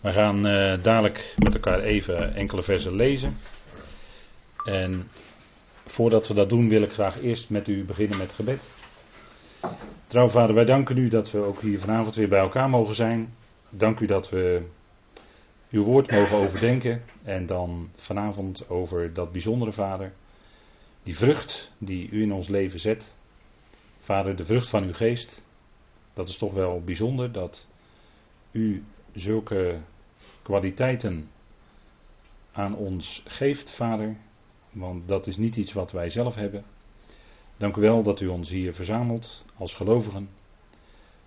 We gaan uh, dadelijk met elkaar even enkele versen lezen. En voordat we dat doen wil ik graag eerst met u beginnen met gebed. Trouw vader, wij danken u dat we ook hier vanavond weer bij elkaar mogen zijn. Dank u dat we uw woord mogen overdenken. En dan vanavond over dat bijzondere vader. Die vrucht die u in ons leven zet. Vader, de vrucht van uw geest. Dat is toch wel bijzonder dat u zulke kwaliteiten aan ons geeft, Vader. Want dat is niet iets wat wij zelf hebben. Dank u wel dat u ons hier verzamelt als gelovigen.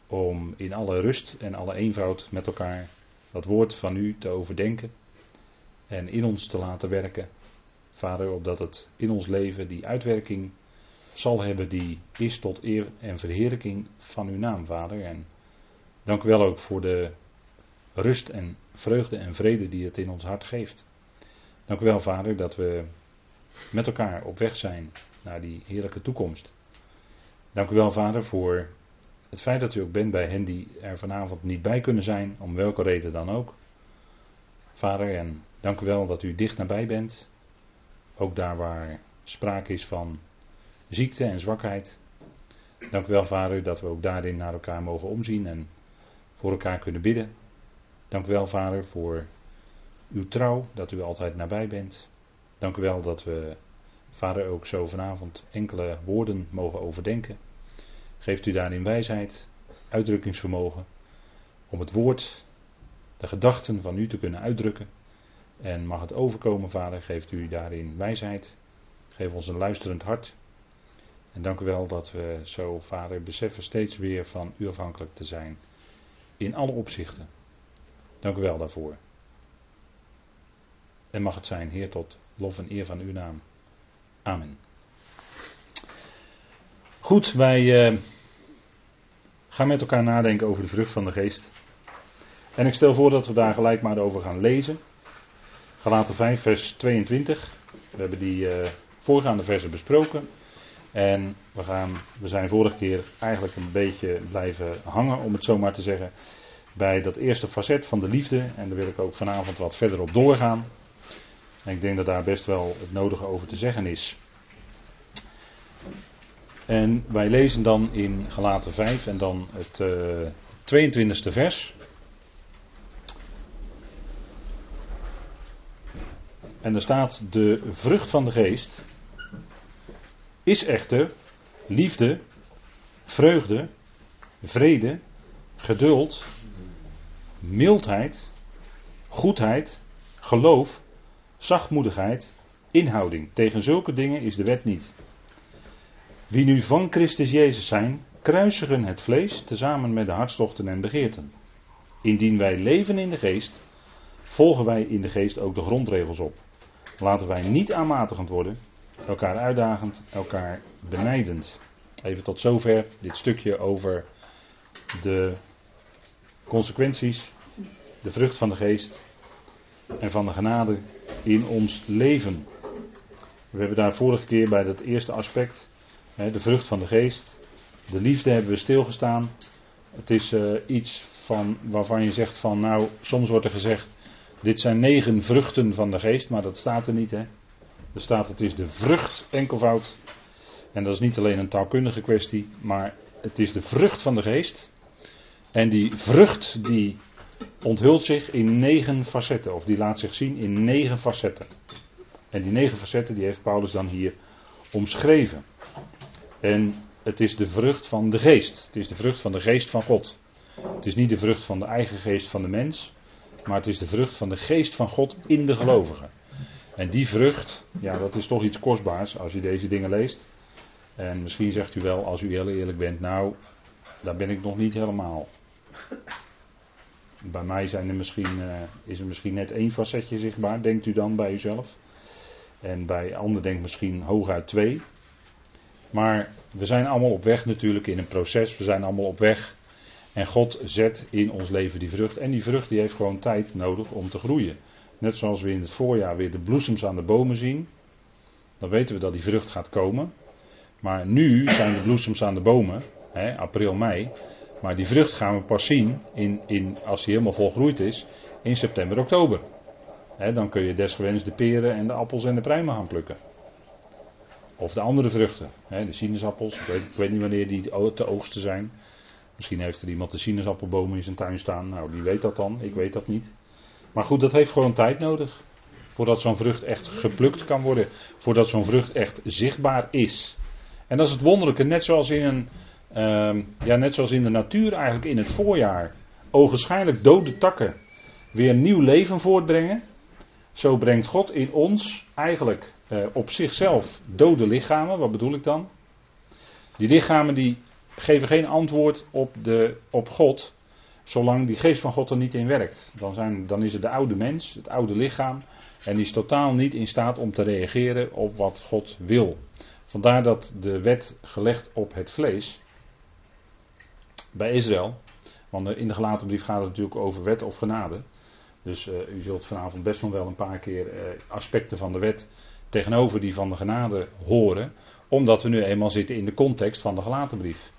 Om in alle rust en alle eenvoud met elkaar dat woord van u te overdenken. En in ons te laten werken. Vader, opdat het in ons leven die uitwerking zal hebben die is tot eer en verheerlijking van uw naam, Vader. En dank u wel ook voor de rust en vreugde en vrede die het in ons hart geeft. Dank u wel, Vader, dat we met elkaar op weg zijn naar die heerlijke toekomst. Dank u wel, Vader, voor het feit dat u ook bent bij hen die er vanavond niet bij kunnen zijn, om welke reden dan ook. Vader, en dank u wel dat u dicht nabij bent. Ook daar waar sprake is van ziekte en zwakheid. Dank u wel, Vader, dat we ook daarin naar elkaar mogen omzien en voor elkaar kunnen bidden. Dank u wel, Vader, voor uw trouw, dat u altijd nabij bent. Dank u wel dat we, Vader, ook zo vanavond enkele woorden mogen overdenken. Geeft u daarin wijsheid, uitdrukkingsvermogen, om het woord, de gedachten van u te kunnen uitdrukken. En mag het overkomen, Vader, geeft u daarin wijsheid. Geef ons een luisterend hart. En dank u wel dat we zo, Vader, beseffen steeds weer van u afhankelijk te zijn. In alle opzichten. Dank u wel daarvoor. En mag het zijn, Heer, tot lof en eer van uw naam. Amen. Goed, wij uh, gaan met elkaar nadenken over de vrucht van de geest. En ik stel voor dat we daar gelijk maar over gaan lezen. Galaten 5, vers 22. We hebben die uh, voorgaande versen besproken. En we, gaan, we zijn vorige keer eigenlijk een beetje blijven hangen, om het zo maar te zeggen bij dat eerste facet van de liefde. En daar wil ik ook vanavond wat verder op doorgaan. En ik denk dat daar best wel het nodige over te zeggen is. En wij lezen dan in Galaten 5 en dan het uh, eh, 22e vers. En er staat: De vrucht van de geest is echter liefde, vreugde, vrede, geduld, mildheid, goedheid, geloof, zachtmoedigheid, inhouding. Tegen zulke dingen is de wet niet. Wie nu van Christus Jezus zijn, kruisigen het vlees tezamen met de hartstochten en begeerten. Indien wij leven in de geest, volgen wij in de geest ook de grondregels op. Laten wij niet aanmatigend worden, elkaar uitdagend, elkaar benijdend. Even tot zover dit stukje over de consequenties, de vrucht van de geest en van de genade in ons leven. We hebben daar vorige keer bij dat eerste aspect, de vrucht van de geest, de liefde hebben we stilgestaan. Het is uh, iets van, waarvan je zegt van nou, soms wordt er gezegd, dit zijn negen vruchten van de geest, maar dat staat er niet. Hè? Er staat het is de vrucht enkelvoud. En dat is niet alleen een taalkundige kwestie, maar het is de vrucht van de geest. En die vrucht die onthult zich in negen facetten, of die laat zich zien in negen facetten. En die negen facetten die heeft Paulus dan hier omschreven. En het is de vrucht van de geest. Het is de vrucht van de geest van God. Het is niet de vrucht van de eigen geest van de mens, maar het is de vrucht van de geest van God in de gelovigen. En die vrucht, ja, dat is toch iets kostbaars als u deze dingen leest. En misschien zegt u wel, als u heel eerlijk bent, nou, daar ben ik nog niet helemaal. Bij mij zijn er misschien, uh, is er misschien net één facetje zichtbaar, denkt u dan bij uzelf. En bij anderen denkt misschien hooguit twee. Maar we zijn allemaal op weg natuurlijk in een proces. We zijn allemaal op weg. En God zet in ons leven die vrucht. En die vrucht die heeft gewoon tijd nodig om te groeien. Net zoals we in het voorjaar weer de bloesems aan de bomen zien. Dan weten we dat die vrucht gaat komen. Maar nu zijn de bloesems aan de bomen, hè, april, mei. Maar die vrucht gaan we pas zien in, in, als die helemaal volgroeid is in september, oktober. dan kun je desgewenst de peren en de appels en de pruimen gaan plukken. Of de andere vruchten, de sinaasappels. Ik weet, ik weet, niet wanneer die te oogsten zijn. Misschien heeft er iemand de sinaasappelbomen in zijn tuin staan. Nou, die weet dat dan. Ik weet dat niet. Maar goed, dat heeft gewoon tijd nodig. Voordat zo'n vrucht echt geplukt kan worden. Voordat zo'n vrucht echt zichtbaar is. En dat is het wonderlijke, net zoals in een, ehm, ja, net zoals in de natuur eigenlijk in het voorjaar. Ogenschijnlijk dode takken weer nieuw leven voortbrengen. Zo brengt God in ons eigenlijk eh, op zichzelf dode lichamen. Wat bedoel ik dan? Die lichamen die geven geen antwoord op, de, op God, zolang die geest van God er niet in werkt. Dan, zijn, dan is het de oude mens, het oude lichaam, en die is totaal niet in staat om te reageren op wat God wil. Vandaar dat de wet gelegd op het vlees bij Israël, want in de gelaten brief gaat het natuurlijk over wet of genade. Dus uh, u zult vanavond best nog wel een paar keer uh, aspecten van de wet tegenover die van de genade horen, omdat we nu eenmaal zitten in de context van de gelaten brief.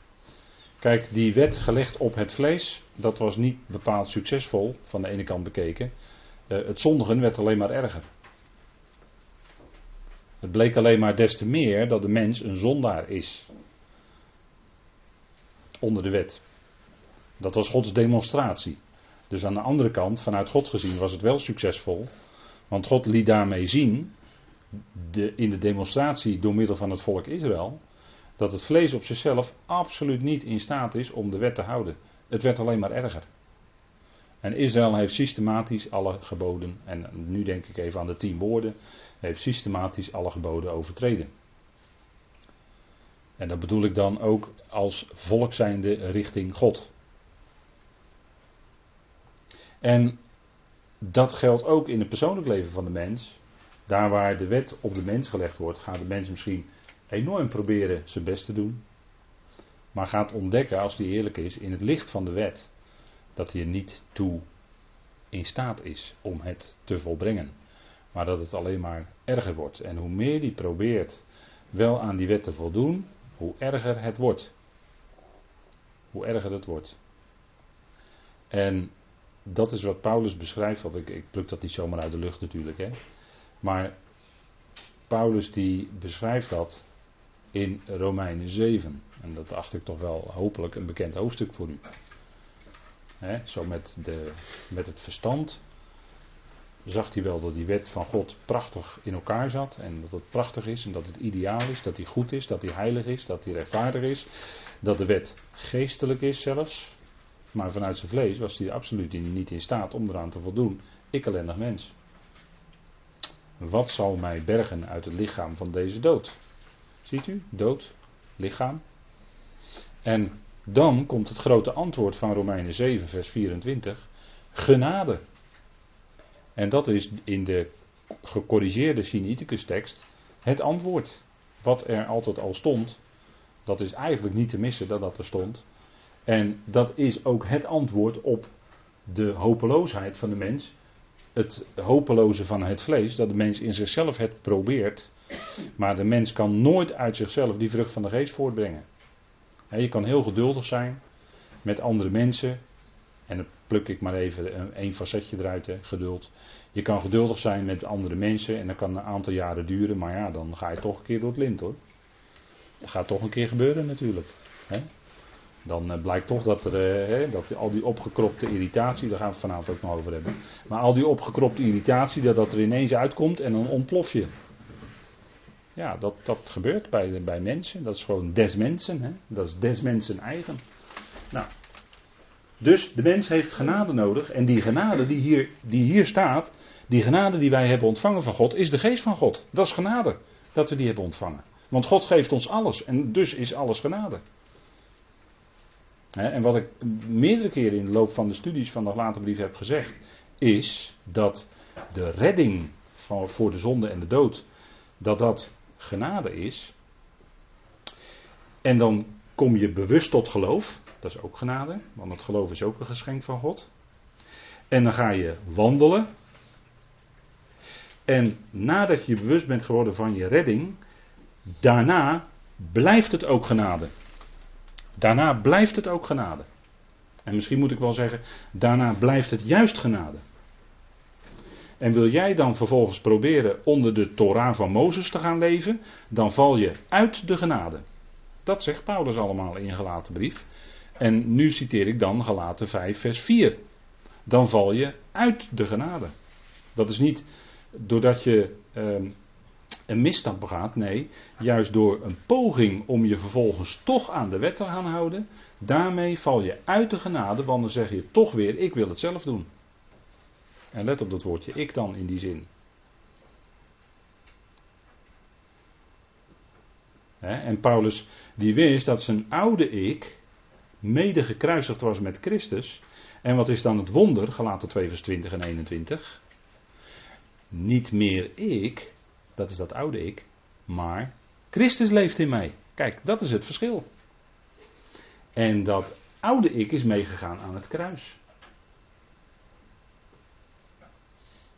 Kijk, die wet gelegd op het vlees, dat was niet bepaald succesvol van de ene kant bekeken. Het zondigen werd alleen maar erger. Het bleek alleen maar des te meer dat de mens een zondaar is. Onder de wet. Dat was Gods demonstratie. Dus aan de andere kant, vanuit God gezien, was het wel succesvol. Want God liet daarmee zien, de, in de demonstratie door middel van het volk Israël, dat het vlees op zichzelf absoluut niet in staat is om de wet te houden. Het werd alleen maar erger. En Israël heeft systematisch alle geboden, en nu denk ik even aan de tien woorden, heeft systematisch alle geboden overtreden. En dat bedoel ik dan ook als volk zijnde richting God. En dat geldt ook in het persoonlijk leven van de mens. Daar waar de wet op de mens gelegd wordt, gaat de mens misschien enorm proberen zijn best te doen. Maar gaat ontdekken, als die eerlijk is, in het licht van de wet, dat hij er niet toe in staat is om het te volbrengen. Maar dat het alleen maar erger wordt. En hoe meer die probeert wel aan die wet te voldoen, hoe erger het wordt. Hoe erger het wordt. En dat is wat Paulus beschrijft. Want ik, ik pluk dat niet zomaar uit de lucht natuurlijk. Hè. Maar Paulus die beschrijft dat in Romeinen 7. En dat acht ik toch wel hopelijk een bekend hoofdstuk voor u. zo met, de, met het verstand zag hij wel dat die wet van God prachtig in elkaar zat. En dat het prachtig is en dat het ideaal is, dat hij goed is, dat hij heilig is, dat hij rechtvaardig is. Dat de wet geestelijk is zelfs. Maar vanuit zijn vlees was hij absoluut niet in staat om eraan te voldoen. Ik ellendig mens. Wat zal mij bergen uit het lichaam van deze dood? Ziet u, dood, lichaam. En dan komt het grote antwoord van Romeinen 7, vers 24. Genade. En dat is in de gecorrigeerde Sinaiticus tekst het antwoord. Wat er altijd al stond. Dat is eigenlijk niet te missen dat dat er stond. En dat is ook het antwoord op de hopeloosheid van de mens. Het hopeloze van het vlees, dat de mens in zichzelf het probeert. Maar de mens kan nooit uit zichzelf die vrucht van de geest voortbrengen. je kan heel geduldig zijn met andere mensen. En pluk ik maar even een facetje eruit, geduld. Je kan geduldig zijn met andere mensen en dat kan een aantal jaren duren. Maar ja, dan ga je toch een keer door het lint hoor. Dat gaat toch een keer gebeuren natuurlijk. Dan eh, blijkt toch dat, er, eh, dat al die opgekropte irritatie, daar gaan we het vanavond ook nog over hebben. Maar al die opgekropte irritatie, dat dat er ineens uitkomt en dan ontplof je. Ja, dat, dat gebeurt bij, bij mensen. Dat is gewoon des mensen. Hè? Dat is des mensen eigen. Nou, dus de mens heeft genade nodig. En die genade die hier, die hier staat, die genade die wij hebben ontvangen van God, is de geest van God. Dat is genade dat we die hebben ontvangen. Want God geeft ons alles. En dus is alles genade. En wat ik meerdere keren in de loop van de studies van de later brief heb gezegd, is dat de redding voor de zonde en de dood, dat dat genade is. En dan kom je bewust tot geloof, dat is ook genade, want het geloof is ook een geschenk van God. En dan ga je wandelen. En nadat je bewust bent geworden van je redding, daarna blijft het ook genade. Daarna blijft het ook genade. En misschien moet ik wel zeggen, daarna blijft het juist genade. En wil jij dan vervolgens proberen onder de Torah van Mozes te gaan leven, dan val je uit de genade. Dat zegt Paulus allemaal in gelaten brief. En nu citeer ik dan gelaten 5 vers 4. Dan val je uit de genade. Dat is niet doordat je ehm, een misstand begaat. Nee, juist door een poging om je vervolgens toch aan de wet te gaan houden. Daarmee val je uit de genade, want dan zeg je toch weer: ik wil het zelf doen. En let op dat woordje ik dan in die zin. en Paulus die wist dat zijn oude ik mede gekruisigd was met Christus. En wat is dan het wonder, gelaten 2 vers 20 en 21? Niet meer ik, dat is dat oude ik, maar Christus leeft in mij. Kijk, dat is het verschil. En dat oude ik is meegegaan aan het kruis.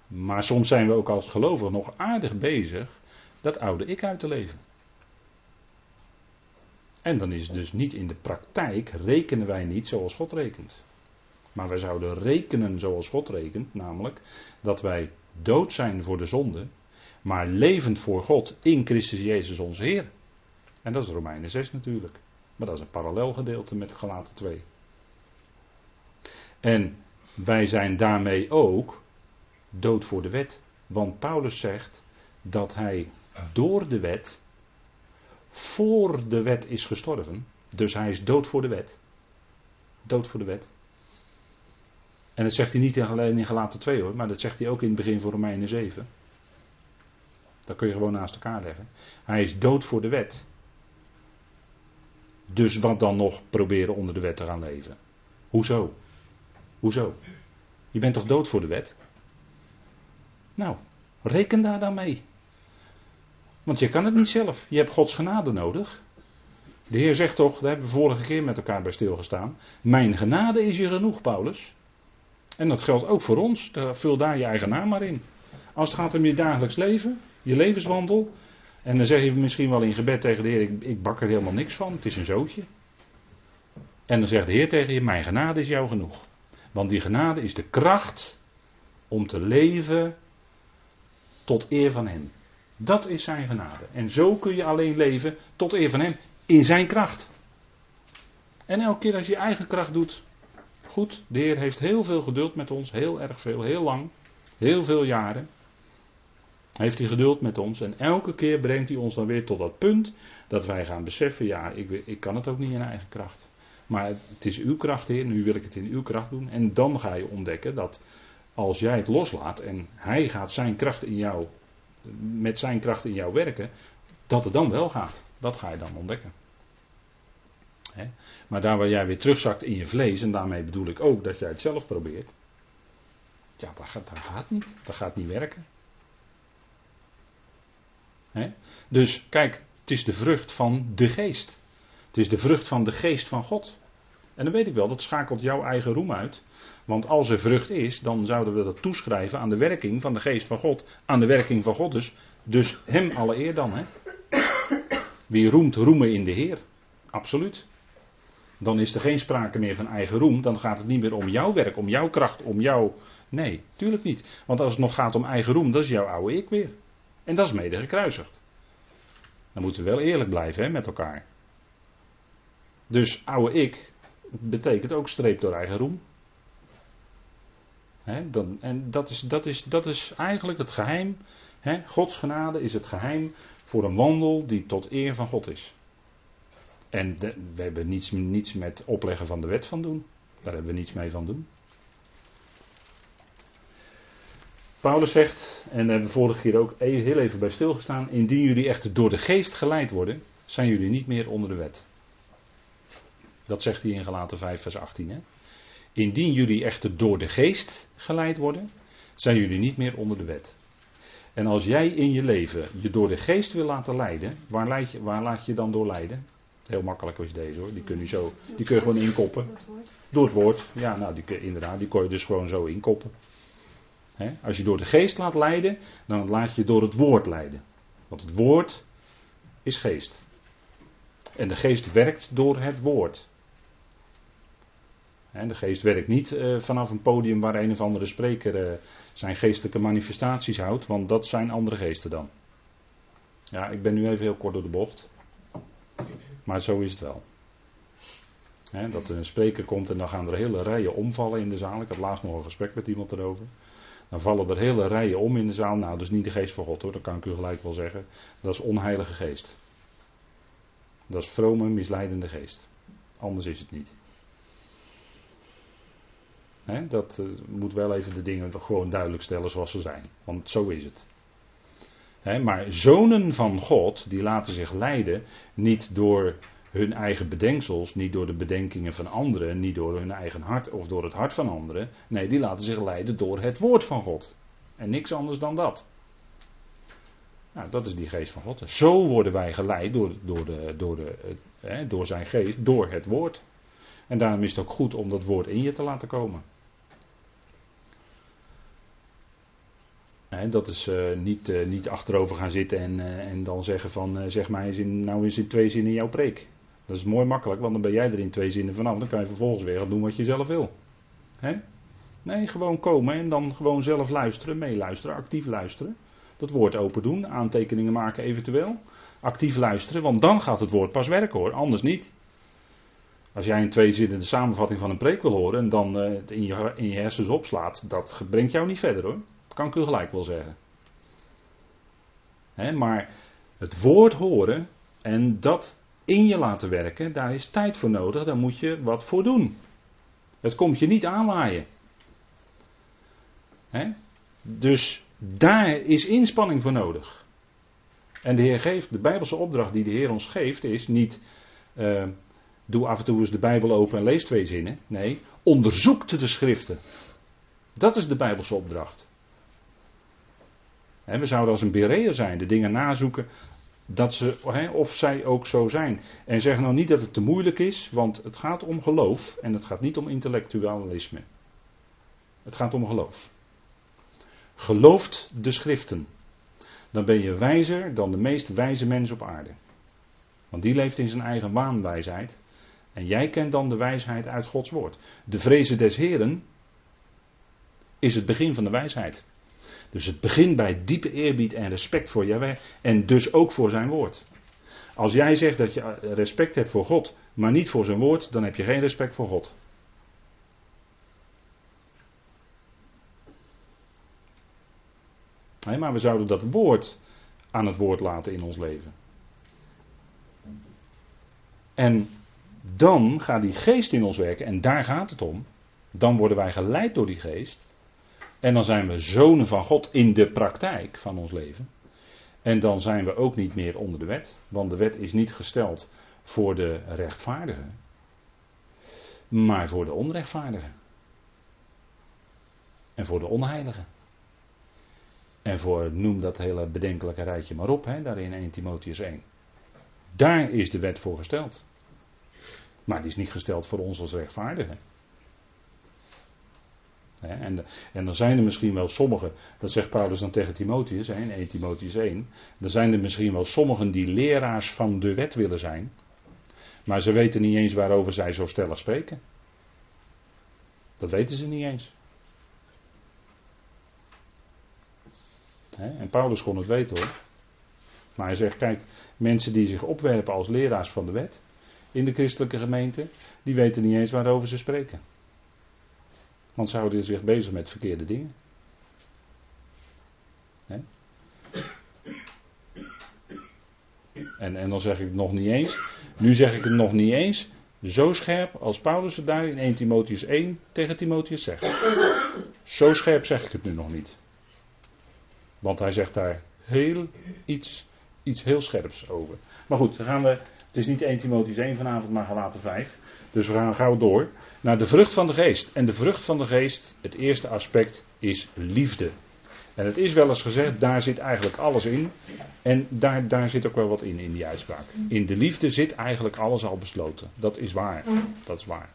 Maar soms zijn we ook als gelovigen nog aardig bezig dat oude ik uit te leven. En dan is het dus niet in de praktijk, rekenen wij niet zoals God rekent. Maar wij zouden rekenen zoals God rekent, namelijk dat wij dood zijn voor de zonde, maar levend voor God in Christus Jezus onze Heer. En dat is Romeinen 6 natuurlijk. Maar dat is een parallel gedeelte met Galaten 2. En wij zijn daarmee ook dood voor de wet. Want Paulus zegt dat hij door de wet, voor de wet is gestorven. Dus hij is dood voor de wet. Dood voor de wet. En dat zegt hij niet in Galaten 2 hoor, maar dat zegt hij ook in het begin van Romeinen 7. Dat kun je gewoon naast elkaar leggen. Hij is dood voor de wet. Dus wat dan nog proberen onder de wet te gaan leven? Hoezo? Hoezo? Je bent toch dood voor de wet? Nou, reken daar dan mee. Want je kan het niet zelf. Je hebt Gods genade nodig. De Heer zegt toch, daar hebben we vorige keer met elkaar bij stilgestaan. Mijn genade is je genoeg, Paulus. En dat geldt ook voor ons. Vul daar je eigen naam maar in. Als het gaat om je dagelijks leven, je levenswandel. En dan zeg je misschien wel in gebed tegen de Heer: ik, ik bak er helemaal niks van, het is een zootje. En dan zegt de Heer tegen je: Mijn genade is jou genoeg. Want die genade is de kracht om te leven tot eer van Hem. Dat is zijn genade. En zo kun je alleen leven tot eer van Hem in zijn kracht. En elke keer als je eigen kracht doet, goed, de Heer heeft heel veel geduld met ons, heel erg veel, heel lang, heel veel jaren. Heeft hij geduld met ons en elke keer brengt hij ons dan weer tot dat punt dat wij gaan beseffen, ja, ik, ik kan het ook niet in eigen kracht. Maar het is uw kracht, Heer, nu wil ik het in uw kracht doen. En dan ga je ontdekken dat als jij het loslaat en hij gaat zijn kracht in jou, met zijn kracht in jou werken, dat het dan wel gaat. Dat ga je dan ontdekken. Maar daar waar jij weer terugzakt in je vlees, en daarmee bedoel ik ook dat jij het zelf probeert, ja, dat gaat, dat gaat niet. Dat gaat niet werken. Dus kijk, het is de vrucht van de geest. Het is de vrucht van de geest van God. En dan weet ik wel, dat schakelt jouw eigen roem uit. Want als er vrucht is, dan zouden we dat toeschrijven aan de werking van de geest van God. Aan de werking van God dus. Dus hem alle eer dan. Hè? Wie roemt, roemen in de Heer. Absoluut. Dan is er geen sprake meer van eigen roem. Dan gaat het niet meer om jouw werk, om jouw kracht, om jouw. Nee, tuurlijk niet. Want als het nog gaat om eigen roem, dat is jouw oude ik weer. En dat is mede gekruisigd. Dan moeten we wel eerlijk blijven hè, met elkaar. Dus oude ik betekent ook streep door eigen roem. dan, en dat is, dat, is, dat is eigenlijk het geheim. Gods genade is het geheim voor een wandel die tot eer van God is. En we hebben niets, niets met opleggen van de wet van doen. Daar hebben we niets mee van doen. Paulus zegt, en daar hebben we vorige keer ook heel even bij stilgestaan, indien jullie echter door de geest geleid worden, zijn jullie niet meer onder de wet. Dat zegt hij in Galaten 5 vers 18. Hè? Indien jullie echter door de geest geleid worden, zijn jullie niet meer onder de wet. En als jij in je leven je door de geest wil laten leiden, waar, leid je, waar laat je dan door leiden? Heel makkelijk is deze hoor, die kun je, zo, die kun je gewoon inkoppen. Door het woord. Ja, nou die, inderdaad, die kon je dus gewoon zo inkoppen. Als je door de geest laat leiden, dan laat je door het woord leiden. Want het woord is geest. En de geest werkt door het woord. De geest werkt niet eh, vanaf een podium waar een of andere spreker eh, zijn geestelijke manifestaties houdt, want dat zijn andere geesten dan. Ja, ik ben nu even heel kort door de bocht. Maar zo is het wel. dat er een spreker komt en dan gaan er hele rijen omvallen in de zaal. Ik had laatst nog een gesprek met iemand erover. Dan vallen er hele rijen om in de zaal. Nou, dat is niet de geest van God hoor, dat kan ik u gelijk wel zeggen. Dat is onheilige geest. Dat is vrome, misleidende geest. Anders is het niet. Dat uh, moet wel even de dingen gewoon duidelijk stellen zoals ze zijn. Want zo is het maar zonen van God, die laten zich leiden niet door hun eigen bedenksels, niet door de bedenkingen van anderen, niet door hun eigen hart of door het hart van anderen. Nee, die laten zich leiden door het woord van God. En niks anders dan dat. Nou, dat is die geest van God. Zo worden wij geleid door, door, de, door, de, door zijn geest, door het woord. En daarom is het ook goed om dat woord in je te laten komen. Dat is uh, niet, uh, niet achterover gaan zitten en, uh, en dan zeggen van zeg maar eens in, nou eens in twee zinnen jouw preek. Dat is mooi makkelijk, want dan ben jij er in twee zinnen vanaf. Dan kan je vervolgens weer gaan doen wat je zelf wil. Nee, gewoon komen en dan gewoon zelf luisteren, meeluisteren, actief luisteren. Dat woord open doen, aantekeningen maken eventueel. Actief luisteren, want dan gaat het woord pas werken hoor, anders niet. Als jij in twee zinnen de samenvatting van een preek wil horen en dan het in je, in je hersens opslaat, dat brengt jou niet verder hoor. Kan ik u gelijk wel zeggen. maar het woord horen en dat in je laten werken, daar is tijd voor nodig, daar moet je wat voor doen. Het komt je niet aanwaaien. Dus daar is inspanning voor nodig. En de Heer geeft, de Bijbelse opdracht die de Heer ons geeft, is niet. Uh, doe af en toe eens de Bijbel open en lees twee zinnen. Nee, onderzoek de schriften. Dat is de Bijbelse opdracht we zouden als een bereer zijn, de dingen nazoeken dat ze, of zij ook zo zijn. En zeg nou niet dat het te moeilijk is, want het gaat om geloof en het gaat niet om intellectualisme. Het gaat om geloof. Gelooft de schriften. Dan ben je wijzer dan de meest wijze mens op aarde. Want die leeft in zijn eigen waanwijsheid. En jij kent dan de wijsheid uit Gods woord. De vrezen des Heren is het begin van de wijsheid. Dus het begint bij diepe eerbied en respect voor Yahweh en dus ook voor zijn woord. Als jij zegt dat je respect hebt voor God, maar niet voor zijn woord, dan heb je geen respect voor God. Nee, maar we zouden dat woord aan het woord laten in ons leven. En dan gaat die geest in ons werken, en daar gaat het om. Dan worden wij geleid door die geest. En dan zijn we zonen van God in de praktijk van ons leven. En dan zijn we ook niet meer onder de wet, want de wet is niet gesteld voor de rechtvaardigen, maar voor de onrechtvaardigen. En voor de onheiligen. En voor, noem dat hele bedenkelijke rijtje maar op, hè, daar in 1 Timotheus 1. Daar is de wet voor gesteld. Maar die is niet gesteld voor ons als rechtvaardigen. En, en dan zijn er misschien wel sommigen, dat zegt Paulus dan tegen Timotheus, in 1 Timotheus 1, dan zijn er misschien wel sommigen die leraars van de wet willen zijn, maar ze weten niet eens waarover zij zo stellig spreken. Dat weten ze niet eens. En Paulus kon het weten hoor. Maar hij zegt, kijk, mensen die zich opwerpen als leraars van de wet in de christelijke gemeente, die weten niet eens waarover ze spreken. Want ze houden zich bezig met verkeerde dingen. En, en dan zeg ik het nog niet eens. Nu zeg ik het nog niet eens. Zo scherp als Paulus het daar in 1 Timotheus 1 tegen Timotheus zegt. Zo scherp zeg ik het nu nog niet. Want hij zegt daar heel iets, iets heel scherps over. Maar goed, dan gaan we. Het is niet 1 Timotheus 1 vanavond, maar gelaten 5. Dus we gaan gauw door naar de vrucht van de geest. En de vrucht van de geest, het eerste aspect, is liefde. En het is wel eens gezegd, daar zit eigenlijk alles in. En daar, daar zit ook wel wat in, in die uitspraak. In de liefde zit eigenlijk alles al besloten. Dat is waar. Dat is waar.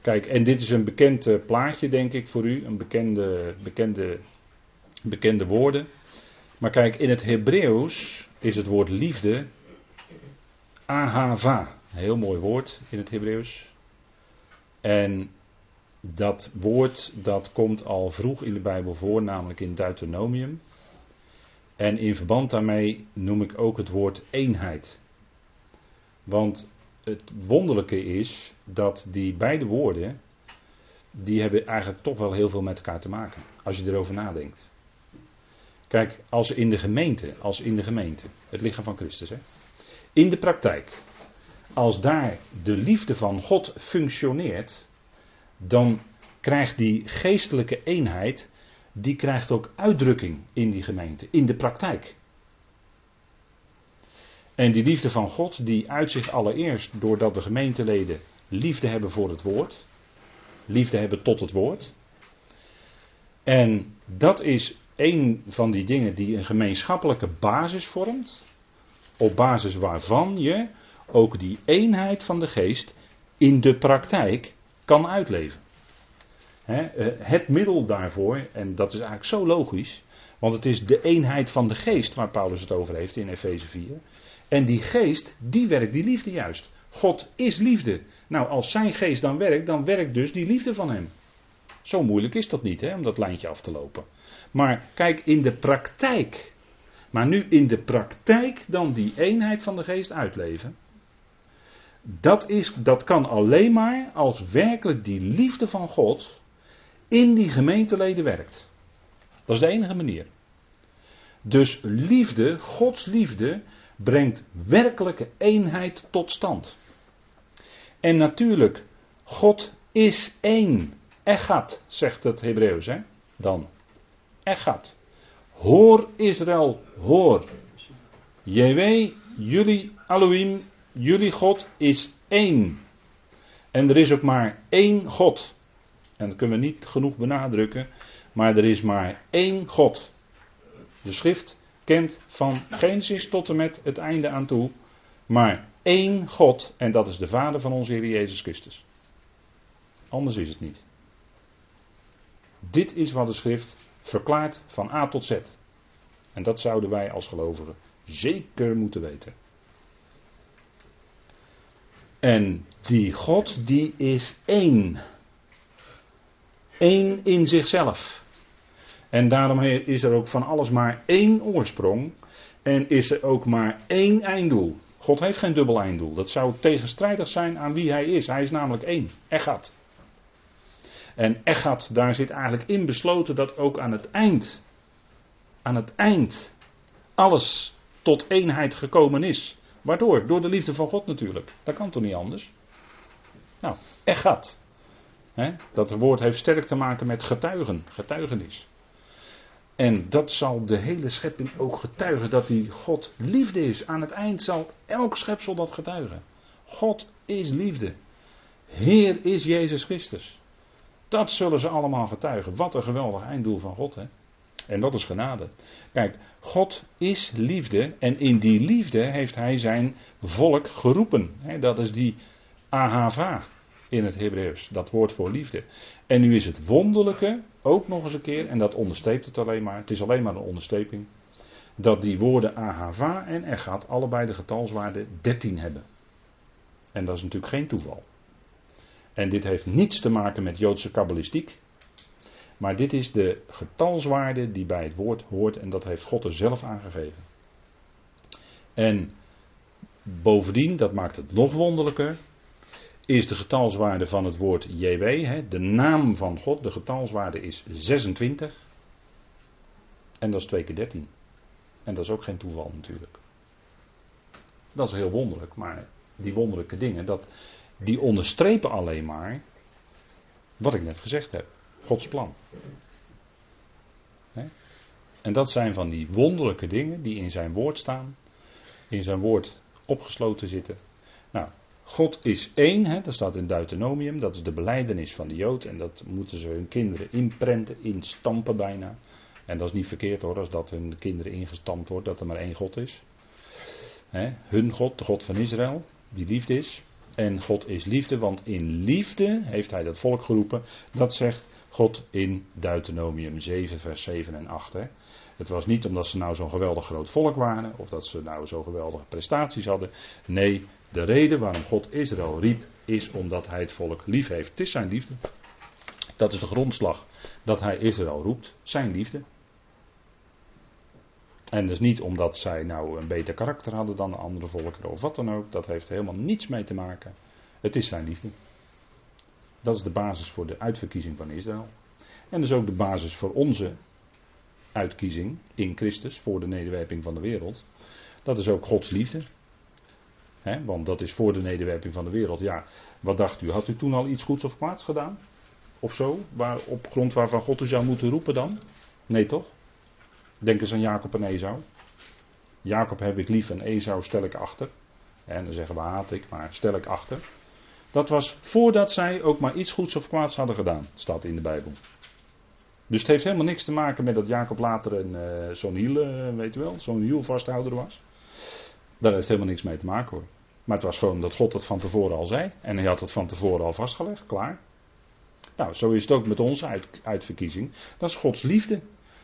Kijk, en dit is een bekend eh, plaatje, denk ik, voor u. Een bekende, bekende, bekende woorden. Maar kijk, in het Hebreeuws is het woord liefde ahava. Heel mooi woord in het Hebreeuws. En dat woord dat komt al vroeg in de Bijbel voor, namelijk in Deuteronomium. En in verband daarmee noem ik ook het woord eenheid. Want het wonderlijke is dat die beide woorden, die hebben eigenlijk toch wel heel veel met elkaar te maken. Als je erover nadenkt. Kijk, als in de gemeente, als in de gemeente, het lichaam van Christus, hè, in de praktijk, als daar de liefde van God functioneert, dan krijgt die geestelijke eenheid, die krijgt ook uitdrukking in die gemeente, in de praktijk. En die liefde van God, die uit zich allereerst doordat de gemeenteleden liefde hebben voor het woord, liefde hebben tot het woord. En dat is een van die dingen die een gemeenschappelijke basis vormt, op basis waarvan je ook die eenheid van de geest in de praktijk kan uitleven. Eh, het middel daarvoor, en dat is eigenlijk zo logisch, want het is de eenheid van de geest waar Paulus het over heeft in Efeze 4. En die geest, die werkt die liefde juist. God is liefde. Nou, als zijn geest dan werkt, dan werkt dus die liefde van hem. Zo moeilijk is dat niet, hè, om dat lijntje af te lopen. Maar kijk, in de praktijk. Maar nu in de praktijk dan die eenheid van de geest uitleven. Dat, is, dat kan alleen maar als werkelijk die liefde van God in die gemeenteleden werkt. Dat is de enige manier. Dus liefde, Gods liefde, brengt werkelijke eenheid tot stand. En natuurlijk, God is één. Echat, zegt het Hebreeuws, hè? Dan. Echat. Hoor Israël, hoor. JW, jullie Elohim, jullie God is één. En er is ook maar één God. En dat kunnen we niet genoeg benadrukken. Maar er is maar één God. De schrift kent van Genesis tot en met het einde aan toe. Maar één God. En dat is de Vader van onze Heer Jezus Christus. Anders is het niet. Dit is wat de schrift verklaart van A tot Z. En dat zouden wij als gelovigen zeker moeten weten. En die God, die is één. Eén in zichzelf. En daarom is er ook van alles maar één oorsprong. En is er ook maar één einddoel. God heeft geen dubbel einddoel. Dat zou tegenstrijdig zijn aan wie hij is. Hij is namelijk één. Echat. En Echat, daar zit eigenlijk in besloten dat ook aan het eind. Aan het eind. Alles tot eenheid gekomen is. Waardoor? Door de liefde van God natuurlijk. Dat kan toch niet anders? Nou, Echat dat woord heeft sterk te maken met getuigen, getuigenis. En dat zal de hele schepping ook getuigen dat die God liefde is. Aan het eind zal elk schepsel dat getuigen. God is liefde. Heer is Jezus Christus. Dat zullen ze allemaal getuigen. Wat een geweldig einddoel van God. Hè? En dat is genade. Kijk, God is liefde en in die liefde heeft hij zijn volk geroepen. Dat is die ahava in het Hebreeuws. Dat woord voor liefde. En nu is het wonderlijke, ook nog eens een keer, en dat onderstreept het alleen maar, het is alleen maar een onderstreping, dat die woorden ahava en egat allebei de getalswaarde 13 hebben. En dat is natuurlijk geen toeval. En dit heeft niets te maken met Joodse kabbalistiek. Maar dit is de getalswaarde die bij het woord hoort en dat heeft God er zelf aangegeven. En bovendien, dat maakt het nog wonderlijker, is de getalswaarde van het woord JW, de naam van God, de getalswaarde is 26. En dat is 2 keer 13. En dat is ook geen toeval natuurlijk. Dat is heel wonderlijk, maar die wonderlijke dingen, dat, die onderstrepen alleen maar wat ik net gezegd heb. Gods plan. En dat zijn van die wonderlijke dingen die in zijn woord staan, in zijn woord opgesloten zitten. Nou, God is één, hè, dat staat in Deuteronomium, dat is de beleidenis van de Jood en dat moeten ze hun kinderen inprenten, instampen bijna. En dat is niet verkeerd hoor, als dat hun kinderen ingestampt wordt, dat er maar één God is. Hun God, de God van Israël, die liefde is. En God is liefde, want in liefde heeft hij dat volk geroepen. Dat zegt God in Deuteronomium 7, vers 7 en 8. Hè. Het was niet omdat ze nou zo'n geweldig groot volk waren, of dat ze nou zo geweldige prestaties hadden. Nee, de reden waarom God Israël riep, is omdat hij het volk lief heeft. Het is zijn liefde. Dat is de grondslag dat hij Israël roept, zijn liefde. En dus niet omdat zij nou een beter karakter hadden dan de andere volkeren of wat dan ook. Dat heeft helemaal niets mee te maken. Het is zijn liefde. Dat is de basis voor de uitverkiezing van Israël. En dus ook de basis voor onze uitkiezing in Christus voor de nederwerping van de wereld. Dat is ook Gods liefde. want dat is voor de nederwerping van de wereld. Ja, wat dacht u? Had u toen al iets goeds of kwaads gedaan? Of zo? Op grond waarvan God u zou moeten roepen dan? Nee toch? Denk eens aan Jacob en Esau. Jacob heb ik lief en Esau stel ik achter. En dan zeggen we haat ik, maar stel ik achter. Dat was voordat zij ook maar iets goeds of kwaads hadden gedaan, staat in de Bijbel. Dus het heeft helemaal niks te maken met dat Jacob later een, uh, zo'n hiel, uh, weet je wel, zo'n hiel vasthouder was. Daar heeft helemaal niks mee te maken hoor. Maar het was gewoon dat God het van tevoren al zei. En hij had het van tevoren al vastgelegd, klaar. Nou, zo is het ook met onze uit, uitverkiezing. Dat is Gods liefde.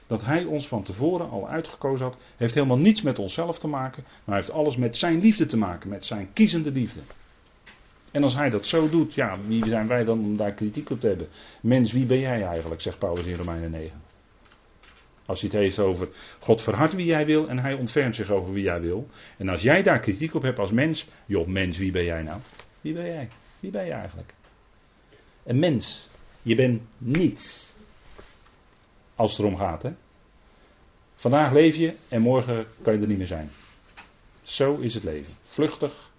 Dat hij ons van tevoren al uitgekozen had, heeft helemaal niets met onszelf te maken, maar heeft alles met zijn liefde te maken, met zijn kiezende liefde. En als hij dat zo doet, ja, wie zijn wij dan om daar kritiek op te hebben? Mens, wie ben jij eigenlijk, zegt Paulus in Romeinen 9. Als hij het heeft over God verhardt wie jij wil en hij ontfermt zich over wie jij wil. En als jij daar kritiek op hebt als mens, joh mens, wie ben jij nou? Wie ben jij? Wie ben je eigenlijk? Een mens, je bent niets. Als het erom gaat, hè. Vandaag leef je en morgen kan je er niet meer zijn. Zo is het leven. Vluchtig,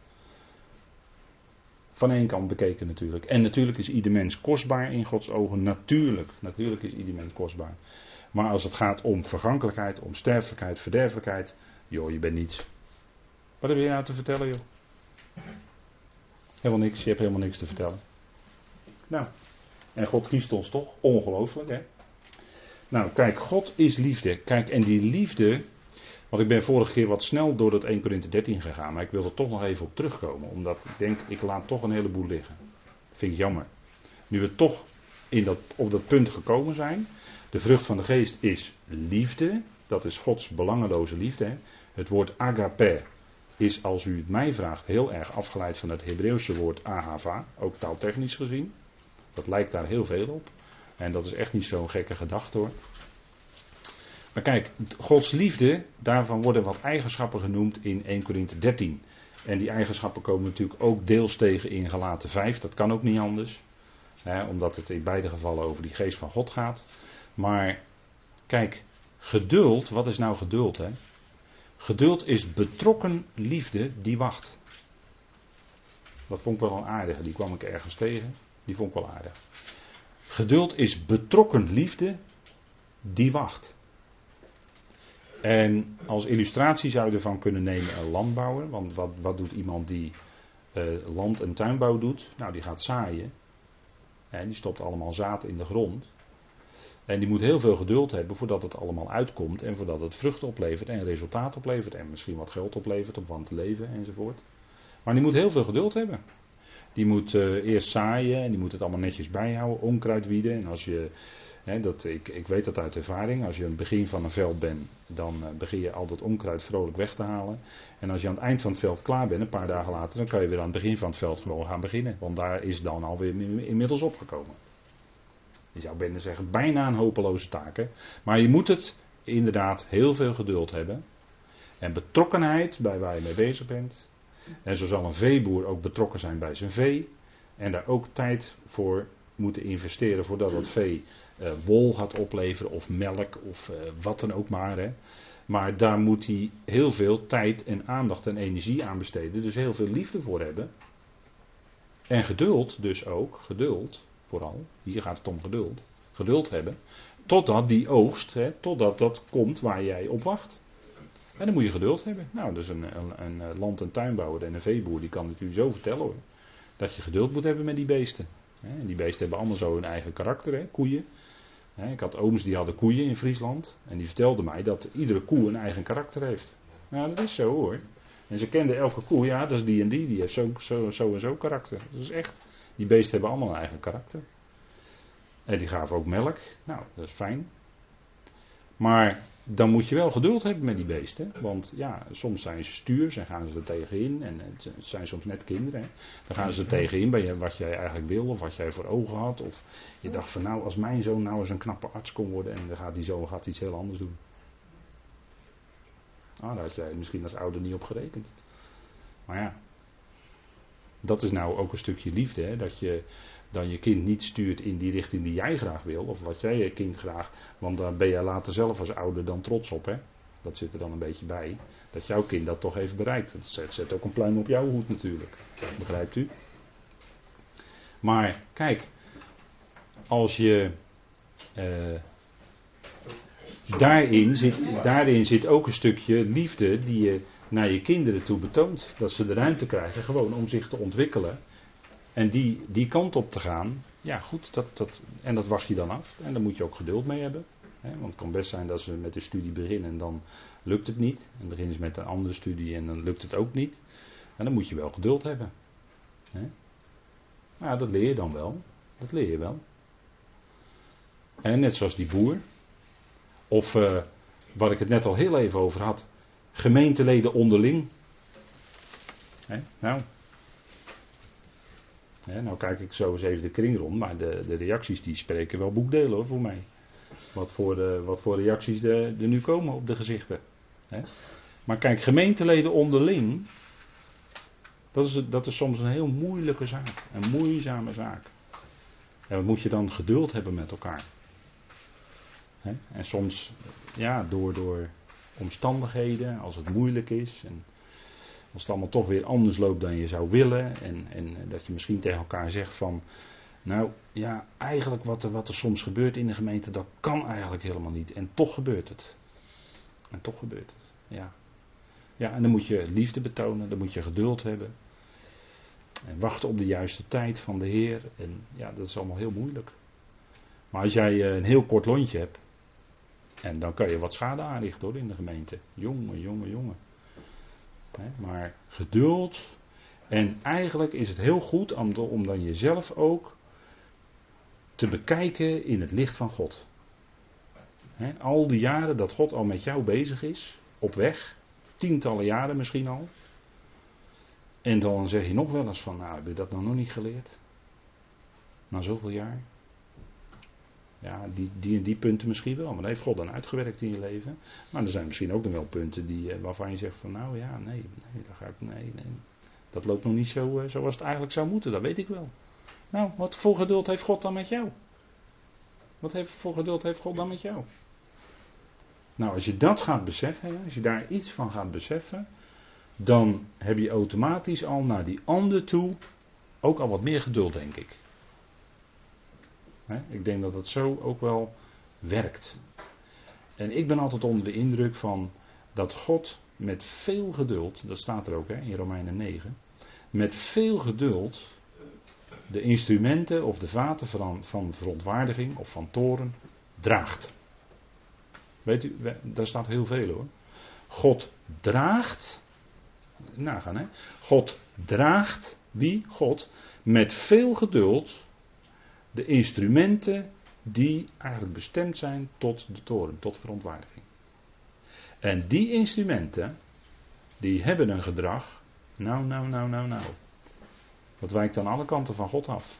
van één kant bekeken natuurlijk. En natuurlijk is ieder mens kostbaar in Gods ogen. Natuurlijk, natuurlijk is ieder mens kostbaar. Maar als het gaat om vergankelijkheid, om sterfelijkheid, verderfelijkheid. Joh, je bent niets. Wat heb je nou te vertellen, joh? Helemaal niks, je hebt helemaal niks te vertellen. Nou, en God kiest ons toch? Ongelooflijk, hè? Nou, kijk, God is liefde. Kijk, en die liefde, want ik ben vorige keer wat snel door dat 1 Corinthië 13 gegaan, maar ik wil er toch nog even op terugkomen, omdat ik denk, ik laat toch een heleboel liggen. Vind ik jammer. Nu we toch in dat, op dat punt gekomen zijn, de vrucht van de geest is liefde, dat is Gods belangeloze liefde. Het woord agape is, als u het mij vraagt, heel erg afgeleid van het Hebreeuwse woord ahava, ook taaltechnisch gezien. Dat lijkt daar heel veel op. En dat is echt niet zo'n gekke gedachte hoor. Maar kijk, Gods liefde, daarvan worden wat eigenschappen genoemd in 1 Korinthe 13. En die eigenschappen komen natuurlijk ook deels tegen in Galaten 5. Dat kan ook niet anders. Hè, omdat het in beide gevallen over die geest van God gaat. Maar kijk, geduld, wat is nou geduld? Hè? Geduld is betrokken liefde die wacht. Dat vond ik wel een aardige, die kwam ik ergens tegen. Die vond ik wel aardig. Geduld is betrokken liefde die wacht. En als illustratie zou je ervan kunnen nemen een landbouwer. Want wat, wat doet iemand die uh, land- en tuinbouw doet? Nou, die gaat zaaien. En die stopt allemaal zaad in de grond. En die moet heel veel geduld hebben voordat het allemaal uitkomt. En voordat het vrucht oplevert en resultaat oplevert. En misschien wat geld oplevert om van te leven enzovoort. Maar die moet heel veel geduld hebben. Die moet uh, eerst zaaien en die moet het allemaal netjes bijhouden, onkruid wieden. En als je, hè, dat, ik, ik weet dat uit ervaring, als je aan het begin van een veld bent, dan uh, begin je al dat onkruid vrolijk weg te halen. En als je aan het eind van het veld klaar bent, een paar dagen later, dan kan je weer aan het begin van het veld gewoon gaan beginnen. Want daar is dan alweer inmiddels opgekomen. Je zou bijna zeggen, bijna een hopeloze taak. Hè? Maar je moet het inderdaad heel veel geduld hebben. En betrokkenheid bij waar je mee bezig bent. En zo zal een veeboer ook betrokken zijn bij zijn vee. En daar ook tijd voor moeten investeren voordat dat vee uh, wol gaat opleveren of melk of uh, wat dan ook maar. Hè. Maar daar moet hij heel veel tijd en aandacht en energie aan besteden. Dus heel veel liefde voor hebben. En geduld dus ook, geduld vooral. Hier gaat het om geduld. Geduld hebben. Totdat die oogst, hè, totdat dat komt waar jij op wacht. En dan moet je geduld hebben. Nou, dus een, een, een eh, land- en tuinbouwer en een veeboer, die kan natuurlijk zo vertellen hoor. Dat je geduld moet hebben met die beesten. En die beesten hebben allemaal zo hun eigen karakter, hè, koeien. Ik had ooms die hadden koeien in Friesland. En die vertelden mij dat iedere koe een eigen karakter heeft. Nou, dat is zo hoor. En ze kenden elke koe, ja, dat is die en die, die heeft zo, zo, zo en zo karakter. Dat is echt. Die beesten hebben allemaal een eigen karakter. En die gaven ook melk. Nou, dat is fijn. Maar dan moet je wel geduld hebben met die beesten. Want ja, soms zijn ze stuurs en gaan ze er tegenin. En het zijn soms net kinderen. Hè. Dan gaan ze er tegenin bij wat jij eigenlijk wil of wat jij voor ogen had. Of je dacht van nou, als mijn zoon nou eens een knappe arts kon worden. En dan gaat die zoon gaat iets heel anders doen. Ah, daar had jij misschien als ouder niet op gerekend. Maar ja, dat is nou ook een stukje liefde. Hè? Dat je dan je kind niet stuurt in die richting die jij graag wil. Of wat jij je kind graag. Want daar ben je later zelf als ouder dan trots op. Hè? Dat zit er dan een beetje bij. Dat jouw kind dat toch heeft bereikt. Dat zet, ook een pluim op jouw hoed natuurlijk. Begrijpt u? Maar kijk, als je. Uh, daarin, zit, daarin zit ook een stukje liefde die je naar je kinderen toe betoont. Dat ze de ruimte krijgen gewoon om zich te ontwikkelen. En die, die kant op te gaan, ja goed, dat, dat, en dat wacht je dan af. En daar moet je ook geduld mee hebben. Hè, want het kan best zijn dat ze met de studie beginnen en dan lukt het niet. En beginnen ze met een andere studie en dan lukt het ook niet. En dan moet je wel geduld hebben. Hè. Maar dat leer je dan wel. Dat leer je wel. En net zoals die boer. Of uh, waar ik het net al heel even over had. Gemeenteleden onderling. Hè, nou, nou kijk ik zo eens even de kring rond, maar de, de reacties die spreken wel boekdelen hoor, voor mij. Wat voor, de, wat voor reacties er, nu komen op de gezichten. Maar kijk, gemeenteleden onderling, dat is, dat is soms een heel moeilijke zaak. Een moeizame zaak. En wat moet je dan geduld hebben met elkaar? En soms, ja, door, door omstandigheden, als het moeilijk is. En als het allemaal toch weer anders loopt dan je zou willen. En, en dat je misschien tegen elkaar zegt van. Nou ja, eigenlijk wat er, wat er soms gebeurt in de gemeente, dat kan eigenlijk helemaal niet. En toch gebeurt het. En toch gebeurt het. Ja. Ja, en dan moet je liefde betonen, dan moet je geduld hebben. En wachten op de juiste tijd van de Heer. En ja, dat is allemaal heel moeilijk. Maar als jij eh, een heel kort lontje hebt. En dan kan je wat schade aanrichten hoor in de gemeente. Jongen, jongen, jongen. Maar geduld. En eigenlijk is het heel goed om, dan jezelf ook te bekijken in het licht van God. al die jaren dat God al met jou bezig is, op weg, tientallen jaren misschien al. En dan zeg je nog wel eens van, nou heb je dat nog niet geleerd? Na zoveel jaar? Ja, die, die die punten misschien wel, maar dat heeft God dan uitgewerkt in je leven. Maar er zijn misschien ook nog wel punten die, eh, waarvan je zegt van nou ja, nee, nee, dat ga ik, nee, nee. Dat loopt nog niet zo uh, zoals het eigenlijk zou moeten, dat weet ik wel. Nou, wat voor geduld heeft God dan met jou? Wat heeft, voor geduld heeft God dan met jou? Nou, als je dat gaat beseffen, als je daar iets van gaat beseffen, dan heb je automatisch al naar die ander toe ook al wat meer geduld, denk ik. Ik denk dat het zo ook wel werkt. En ik ben altijd onder de indruk van dat God met veel geduld, dat staat er ook hè, in Romeinen 9, met veel geduld de instrumenten of de vaten van, van verontwaardiging of van toren draagt. Weet u, daar staat heel veel hoor. God draagt, nagaan hè, God draagt, wie? God, met veel geduld de instrumenten die eigenlijk bestemd zijn tot de toren, tot verontwaardiging. En die instrumenten, die hebben een gedrag, nou, nou, nou, nou, nou. Dat wijkt aan alle kanten van God af.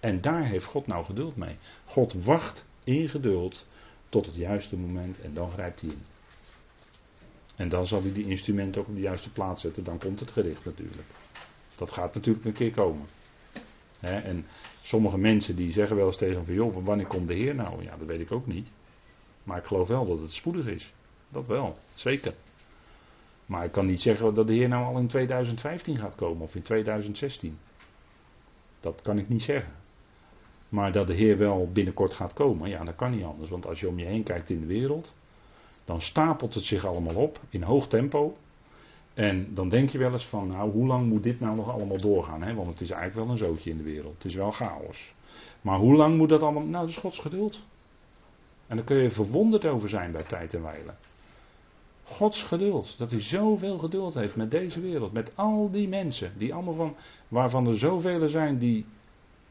En daar heeft God nou geduld mee. God wacht in geduld tot het juiste moment en dan grijpt hij in. En dan zal hij die instrumenten ook op de juiste plaats zetten, dan komt het gericht natuurlijk. Dat gaat natuurlijk een keer komen. En Sommige mensen die zeggen wel eens tegen van joh, wanneer komt de Heer nou? Ja, dat weet ik ook niet. Maar ik geloof wel dat het spoedig is. Dat wel, zeker. Maar ik kan niet zeggen dat de Heer nou al in 2015 gaat komen of in 2016. Dat kan ik niet zeggen. Maar dat de Heer wel binnenkort gaat komen, ja, dat kan niet anders. Want als je om je heen kijkt in de wereld, dan stapelt het zich allemaal op in hoog tempo. En dan denk je wel eens van, nou, hoe lang moet dit nou nog allemaal doorgaan? Hè? Want het is eigenlijk wel een zootje in de wereld. Het is wel chaos. Maar hoe lang moet dat allemaal? Nou, dat is Gods geduld. En daar kun je verwonderd over zijn bij tijd en wijle. Gods geduld. Dat hij zoveel geduld heeft met deze wereld. Met al die mensen. Die allemaal van, waarvan er zoveel zijn die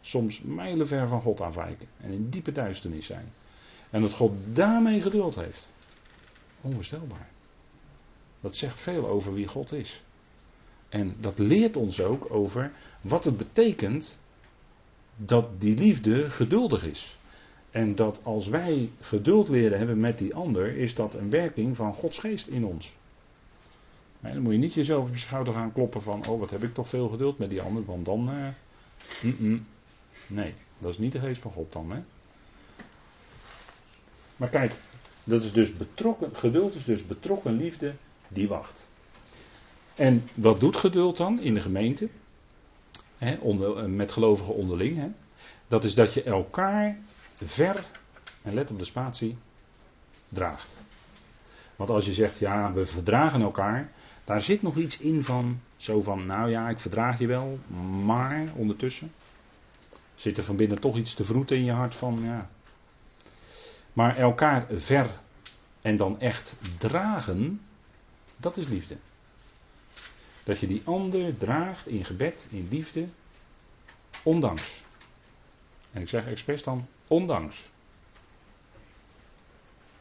soms mijlenver van God afwijken en in diepe duisternis zijn. En dat God daarmee geduld heeft. Onvoorstelbaar. Dat zegt veel over wie God is. En dat leert ons ook over wat het betekent dat die liefde geduldig is. En dat als wij geduld leren hebben met die ander, is dat een werking van Gods geest in ons. En dan moet je niet jezelf op je schouder gaan kloppen van, oh wat heb ik toch veel geduld met die ander, want dan... Uh, Nee, dat is niet de geest van God dan. Hè? Maar kijk, dat is dus betrokken, geduld is dus betrokken liefde die wacht. En wat doet geduld dan in de gemeente? Onder, eh, met gelovigen onderling. Dat is dat je elkaar ver, en let op de spatie, draagt. Want als je zegt, ja, we verdragen elkaar, daar zit nog iets in van, zo van, nou ja, ik verdraag je wel, maar ondertussen zit er van binnen toch iets te vroeten in je hart van, ja. Maar elkaar ver en dan echt dragen, dat is liefde. Dat je die ander draagt in gebed, in liefde, ondanks. En ik zeg expres dan ondanks.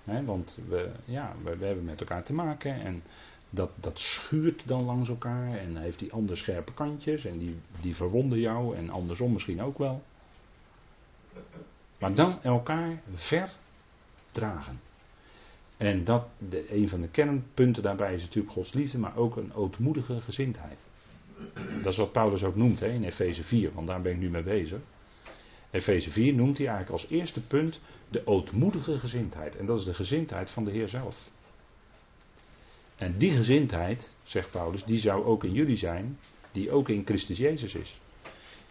want we, ja, we, we, hebben met elkaar te maken en dat, dat schuurt dan langs elkaar en heeft die ander scherpe kantjes en die, die verwonden jou en andersom misschien ook wel. Maar dan elkaar verdragen. En dat, de, een van de kernpunten daarbij is natuurlijk Gods liefde, maar ook een ootmoedige gezindheid. Dat is wat Paulus ook noemt hè, in Efeze 4, want daar ben ik nu mee bezig. Efeze 4 noemt hij eigenlijk als eerste punt de ootmoedige gezindheid. En dat is de gezindheid van de Heer zelf. En die gezindheid, zegt Paulus, die zou ook in jullie zijn, die ook in Christus Jezus is.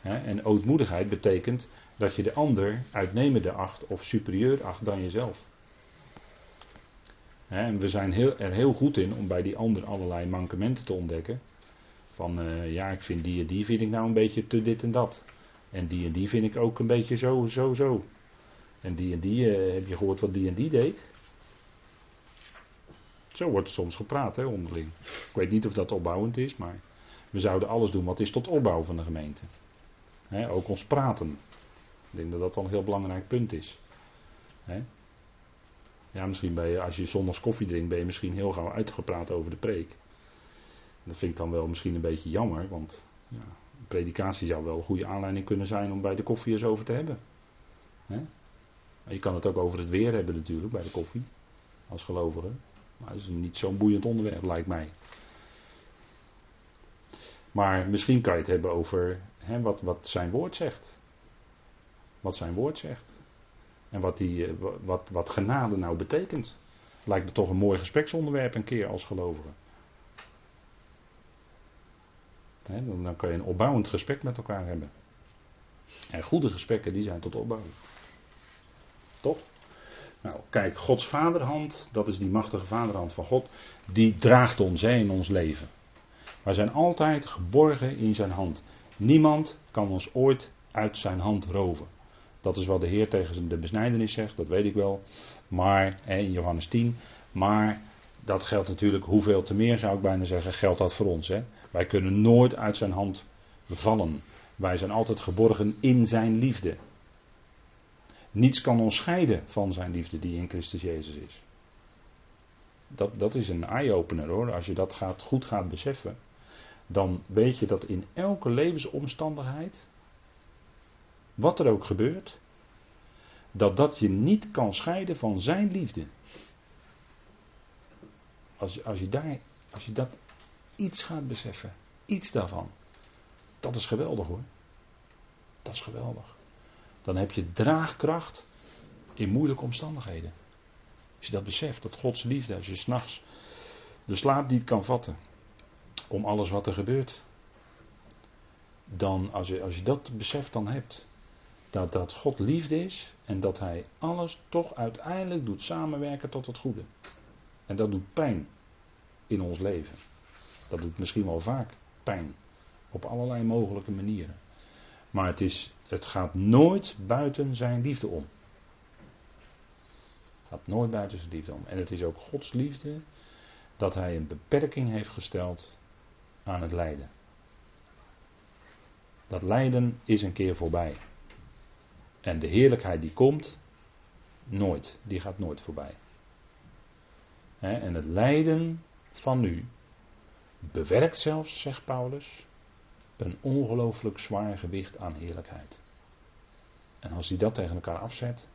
En ootmoedigheid betekent dat je de ander uitnemender acht of superieur acht dan jezelf. En we zijn heel, er heel goed in om bij die ander allerlei mankementen te ontdekken. Van uh, ja, ik vind die en die vind ik nou een beetje te dit en dat. En die en die vind ik ook een beetje zo, zo, zo. En die en die, uh, heb je gehoord wat die en die deed? Zo wordt soms gepraat, hè, onderling. Ik weet niet of dat opbouwend is, maar we zouden alles doen wat is tot opbouw van de gemeente. ook ons praten. Ik denk dat dat dan een heel belangrijk punt is. Ja, misschien ben je, als je zondags koffie drinkt, ben je misschien heel gauw uitgepraat over de preek. Dat vind ik dan wel misschien een beetje jammer, want ja, een predikatie zou wel een goede aanleiding kunnen zijn om bij de koffie eens over te hebben. Je kan het ook over het weer hebben natuurlijk, bij de koffie, als gelovige. Maar dat is niet zo'n boeiend onderwerp, lijkt mij. Maar misschien kan je het hebben over wat, wat zijn woord zegt. Wat zijn woord zegt. En wat, die, eh, wat, wat genade nou betekent. Lijkt me toch een mooi gespreksonderwerp een keer als gelovige. dan, kan je een opbouwend gesprek met elkaar hebben. En goede gesprekken die zijn tot opbouw. Toch? Nou, kijk, Gods vaderhand, dat is die machtige vaderhand van God, die draagt ons hè, in ons leven. Wij zijn altijd geborgen in zijn hand. Niemand kan ons ooit uit zijn hand roven. Dat is wat de Heer tegen de besnijdenis zegt, dat weet ik wel. Maar, in Johannes 10, maar dat geldt natuurlijk, hoeveel te meer zou ik bijna zeggen, geldt dat voor ons. Hè? Wij kunnen nooit uit zijn hand vallen. Wij zijn altijd geborgen in zijn liefde. Niets kan ons scheiden van zijn liefde die in Christus Jezus is. Dat, dat is een eye-opener hoor. Als je dat gaat, goed gaat beseffen, dan weet je dat in elke levensomstandigheid, wat er ook gebeurt, dat dat je niet kan scheiden van zijn liefde. Als, als, je daar, als je dat iets gaat beseffen, iets daarvan, dat is geweldig hoor. Dat is geweldig. Dan heb je draagkracht in moeilijke omstandigheden. Als je dat beseft, dat Gods liefde, als je s'nachts de slaap niet kan vatten, om alles wat er gebeurt, dan als je, als je dat besef dan hebt, dat, dat God liefde is en dat Hij alles toch uiteindelijk doet samenwerken tot het goede. En dat doet pijn in ons leven. Dat doet misschien wel vaak pijn. Op allerlei mogelijke manieren. Maar het, is, het gaat nooit buiten zijn liefde om. Het gaat nooit buiten zijn liefde om. En het is ook Gods liefde dat Hij een beperking heeft gesteld aan het lijden. Dat lijden is een keer voorbij. En de heerlijkheid die komt, nooit. Die gaat nooit voorbij. en het lijden van nu bewerkt zelfs, zegt Paulus, een ongelooflijk zwaar gewicht aan heerlijkheid. En als hij dat tegen elkaar afzet,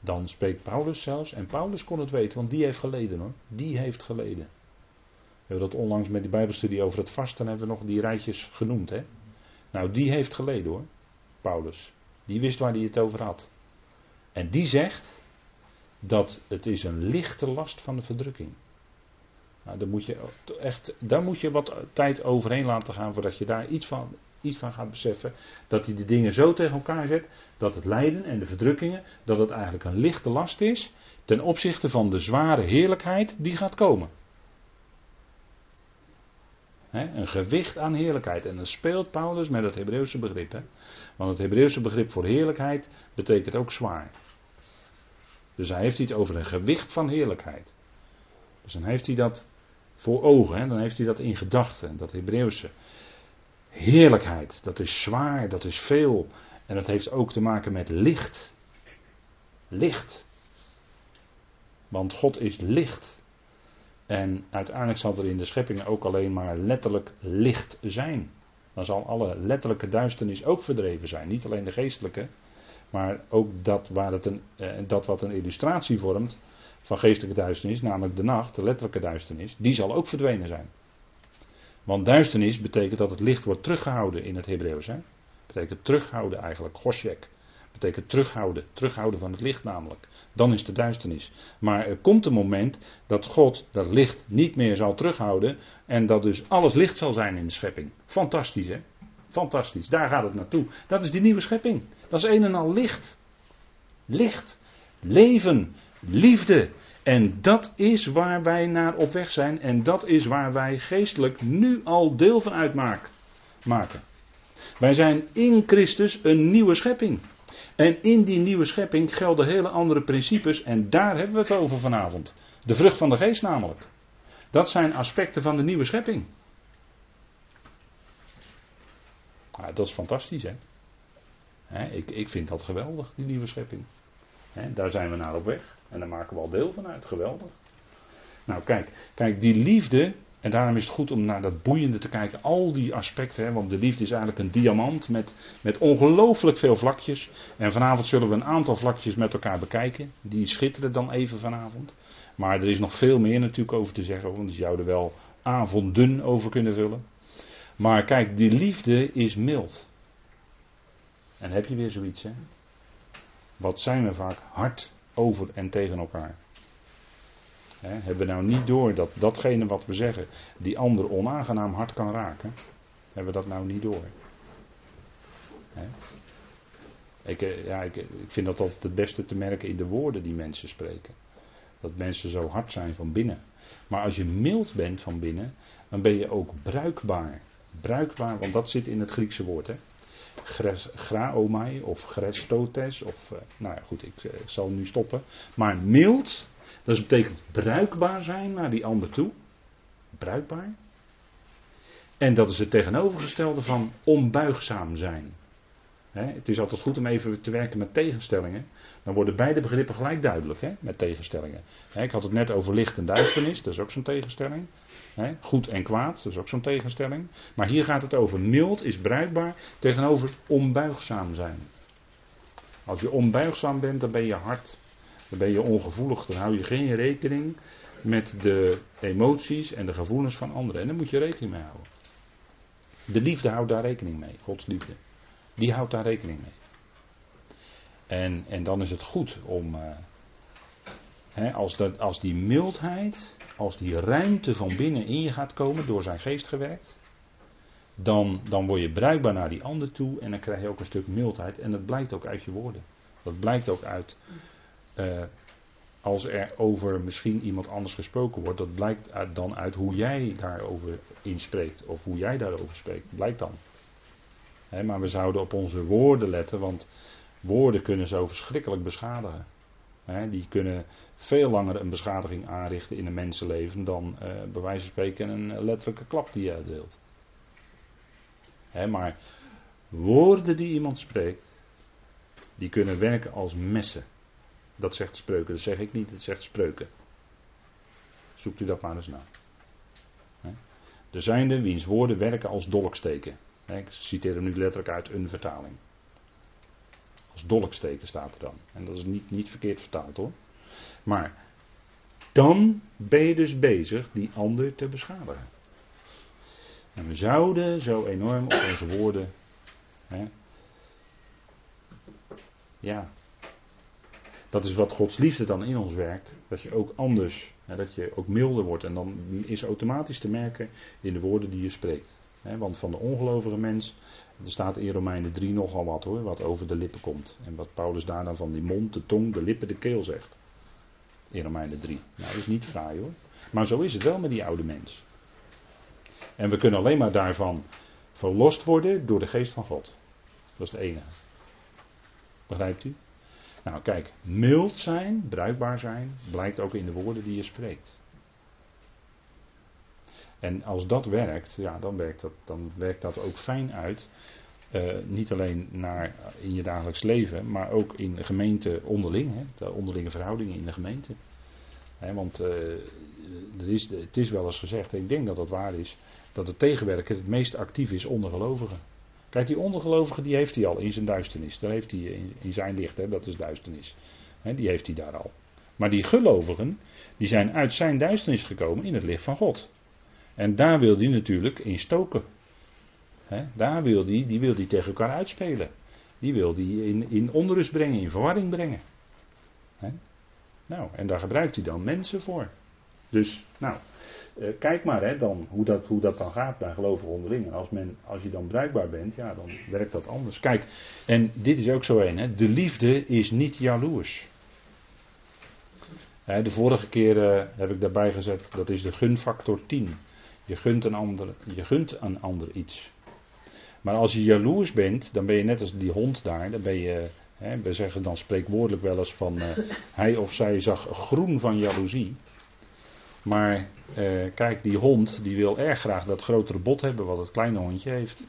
dan spreekt Paulus zelfs, en Paulus kon het weten, want die heeft geleden hoor, die heeft geleden. We hebben dat onlangs met die Bijbelstudie over het vasten, hebben we nog die rijtjes genoemd. Hè? Nou, die heeft geleden hoor, Paulus. Die wist waar hij het over had. En die zegt dat het is een lichte last van de verdrukking. Nou, daar, moet je echt, daar moet je wat tijd overheen laten gaan voordat je daar iets van, iets van gaat beseffen. Dat hij de dingen zo tegen elkaar zet dat het lijden en de verdrukkingen, dat het eigenlijk een lichte last is ten opzichte van de zware heerlijkheid die gaat komen. een gewicht aan heerlijkheid. En dan speelt Paulus met het Hebreeuwse begrip. Want het Hebreeuwse begrip voor heerlijkheid betekent ook zwaar. Dus hij heeft iets over een gewicht van heerlijkheid. Dus dan heeft hij dat voor ogen, hè? dan heeft hij dat in gedachten, dat Hebreeuwse. Heerlijkheid, dat is zwaar, dat is veel. En dat heeft ook te maken met licht. Licht. Want God is licht. En uiteindelijk zal er in de schepping ook alleen maar letterlijk licht zijn. Dan zal alle letterlijke duisternis ook verdreven zijn. Niet alleen de geestelijke, maar ook dat, waar het een, eh, dat wat een illustratie vormt van geestelijke duisternis, namelijk de nacht, de letterlijke duisternis, die zal ook verdwenen zijn. Want duisternis betekent dat het licht wordt teruggehouden in het Hebreeuws. Hè? Betekent terughouden eigenlijk, goshek. Betekent terughouden, terughouden van het licht namelijk. Dan is de duisternis. Maar er komt een moment dat God dat licht niet meer zal terughouden en dat dus alles licht zal zijn in de schepping. Fantastisch hè? Fantastisch, daar gaat het naartoe. Dat is die nieuwe schepping. Dat is een en al licht. Licht, leven, liefde. En dat is waar wij naar op weg zijn en dat is waar wij geestelijk nu al deel van uitmaken. Wij zijn in Christus een nieuwe schepping. En in die nieuwe schepping gelden hele andere principes en daar hebben we het over vanavond. De vrucht van de geest namelijk. Dat zijn aspecten van de nieuwe schepping. Nou, dat is fantastisch hè. ik, ik vind dat geweldig, die nieuwe schepping. daar zijn we naar op weg. En daar maken we al deel van uit. Geweldig. Nou, kijk, kijk, die liefde. En daarom is het goed om naar dat boeiende te kijken. Al die aspecten. Hè, want de liefde is eigenlijk een diamant met, met ongelooflijk veel vlakjes. En vanavond zullen we een aantal vlakjes met elkaar bekijken. Die schitteren dan even vanavond. Maar er is nog veel meer natuurlijk over te zeggen. Want je zou er wel avonden over kunnen vullen. Maar kijk, die liefde is mild. En heb je weer zoiets, hè? Wat zijn we vaak hard over en tegen elkaar. Hebben we nou niet door dat datgene wat we zeggen die ander onaangenaam hard kan raken? Hebben we dat nou niet door? Ik, eh, ja, ik, ik vind dat altijd het beste te merken in de woorden die mensen spreken. Dat mensen zo hard zijn van binnen. Maar als je mild bent van binnen, dan ben je ook bruikbaar. Bruikbaar, want dat zit in het Griekse woord. Hè? graomai of grestotes. Of, uh, nou ja, goed, eh, ik, zal nu stoppen. Maar mild, dat betekent bruikbaar zijn naar die ander toe. Bruikbaar. En dat is het tegenovergestelde van onbuigzaam zijn. het is altijd goed om even te werken met tegenstellingen. Dan worden beide begrippen gelijk duidelijk met tegenstellingen. ik had het net over licht en duisternis, dat is ook zo'n tegenstelling goed en kwaad, dat is ook zo'n tegenstelling. Maar hier gaat het over mild is bruikbaar tegenover onbuigzaam zijn. Als je onbuigzaam bent, dan ben je hard. Dan ben je ongevoelig. Dan hou je geen rekening met de emoties en de gevoelens van anderen. En daar moet je rekening mee houden. De liefde houdt daar rekening mee. Gods liefde. Die houdt daar rekening mee. En, en dan is het goed om. Uh, als, dat, als die mildheid als die ruimte van binnen in je gaat komen door zijn geest gewerkt, dan, dan word je bruikbaar naar die ander toe en dan krijg je ook een stuk mildheid. En dat blijkt ook uit je woorden. Dat blijkt ook uit, uh, als er over misschien iemand anders gesproken wordt, dat blijkt dan uit hoe jij daarover inspreekt of hoe jij daarover spreekt. Blijkt dan. maar we zouden op onze woorden letten, want woorden kunnen zo verschrikkelijk beschadigen die kunnen veel langer een beschadiging aanrichten in een mensenleven dan uh, bij wijze van spreken een letterlijke klap die je uitdeelt. maar woorden die iemand spreekt, die kunnen werken als messen. Dat zegt spreuken, dat zeg ik niet, dat zegt spreuken. Zoekt u dat maar eens na. Er zijn er wiens woorden werken als dolksteken. Ik citeer hem nu letterlijk uit een vertaling. Als dolksteken staat er dan. En dat is niet, niet verkeerd vertaald hoor. Maar dan ben je dus bezig die ander te beschadigen. En we zouden zo enorm op onze woorden. Hè, ja. Dat is wat Gods liefde dan in ons werkt. Dat je ook anders, hè, dat je ook milder wordt. En dan is automatisch te merken in de woorden die je spreekt. Hè, want van de ongelovige mens, er staat in Romeinen 3 nogal wat hoor, wat over de lippen komt. En wat Paulus daar dan van die mond, de tong, de lippen, de keel zegt. In Romeinen 3. Nou, dat is niet fraai hoor. Maar zo is het wel met die oude mens. En we kunnen alleen maar daarvan verlost worden door de geest van God. Dat is het enige. Begrijpt u? Nou kijk, mild zijn, bruikbaar zijn, blijkt ook in de woorden die je spreekt. En als dat werkt, ja, dan werkt dat, dan werkt dat ook fijn uit. Uh, niet alleen naar, in je dagelijks leven, maar ook in de gemeente onderling. Hè, de onderlinge verhoudingen in de gemeente. Hè, want uh, er is, het is wel eens gezegd, en ik denk dat dat waar is, dat het tegenwerken het meest actief is onder gelovigen. Kijk, die ondergelovige die heeft hij al in zijn duisternis. Daar heeft hij in, zijn licht, hè, dat is duisternis. Hè, die heeft hij daar al. Maar die gelovigen, die zijn uit zijn duisternis gekomen in het licht van God. En daar wil hij natuurlijk in stoken. Daar wil hij, die wil die tegen elkaar uitspelen. Die wil die in, in onrust brengen, in verwarring brengen. Nou, en daar gebruikt hij dan mensen voor. Dus, nou, eh, kijk maar hè, dan, hoe, dat, hoe dat dan gaat bij gelovigen onderling. Als, men, als je dan bruikbaar bent, ja, dan werkt dat anders. Kijk, en dit is ook zo een, hè, de liefde is niet jaloers. de vorige keer eh, heb ik daarbij gezet, dat is de gunfactor 10. Je gunt een ander, je gunt een ander iets. Maar als je jaloers bent, dan ben je net als die hond daar. Dan ben je, hè, we zeggen dan spreekwoordelijk wel eens van uh, hij of zij zag groen van jaloezie. Maar uh, kijk, die hond die wil erg graag dat grotere bot hebben wat het kleine hondje heeft.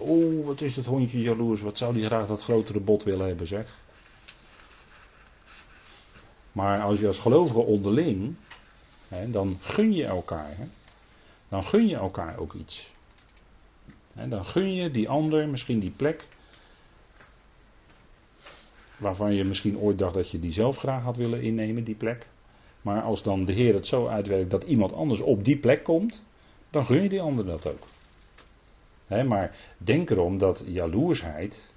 Oeh, wat is het hondje jaloers? Wat zou die graag dat grotere bot willen hebben, zeg. Maar als je als gelovige onderling, hè, dan gun je elkaar. Hè dan gun je elkaar ook iets. Dan gun je die ander misschien die plek. Waarvan je misschien ooit dacht dat je die zelf graag had willen innemen, die plek. Maar als dan de Heer het zo uitwerkt dat iemand anders op die plek komt, dan gun je die ander dat ook. maar denk erom dat jaloersheid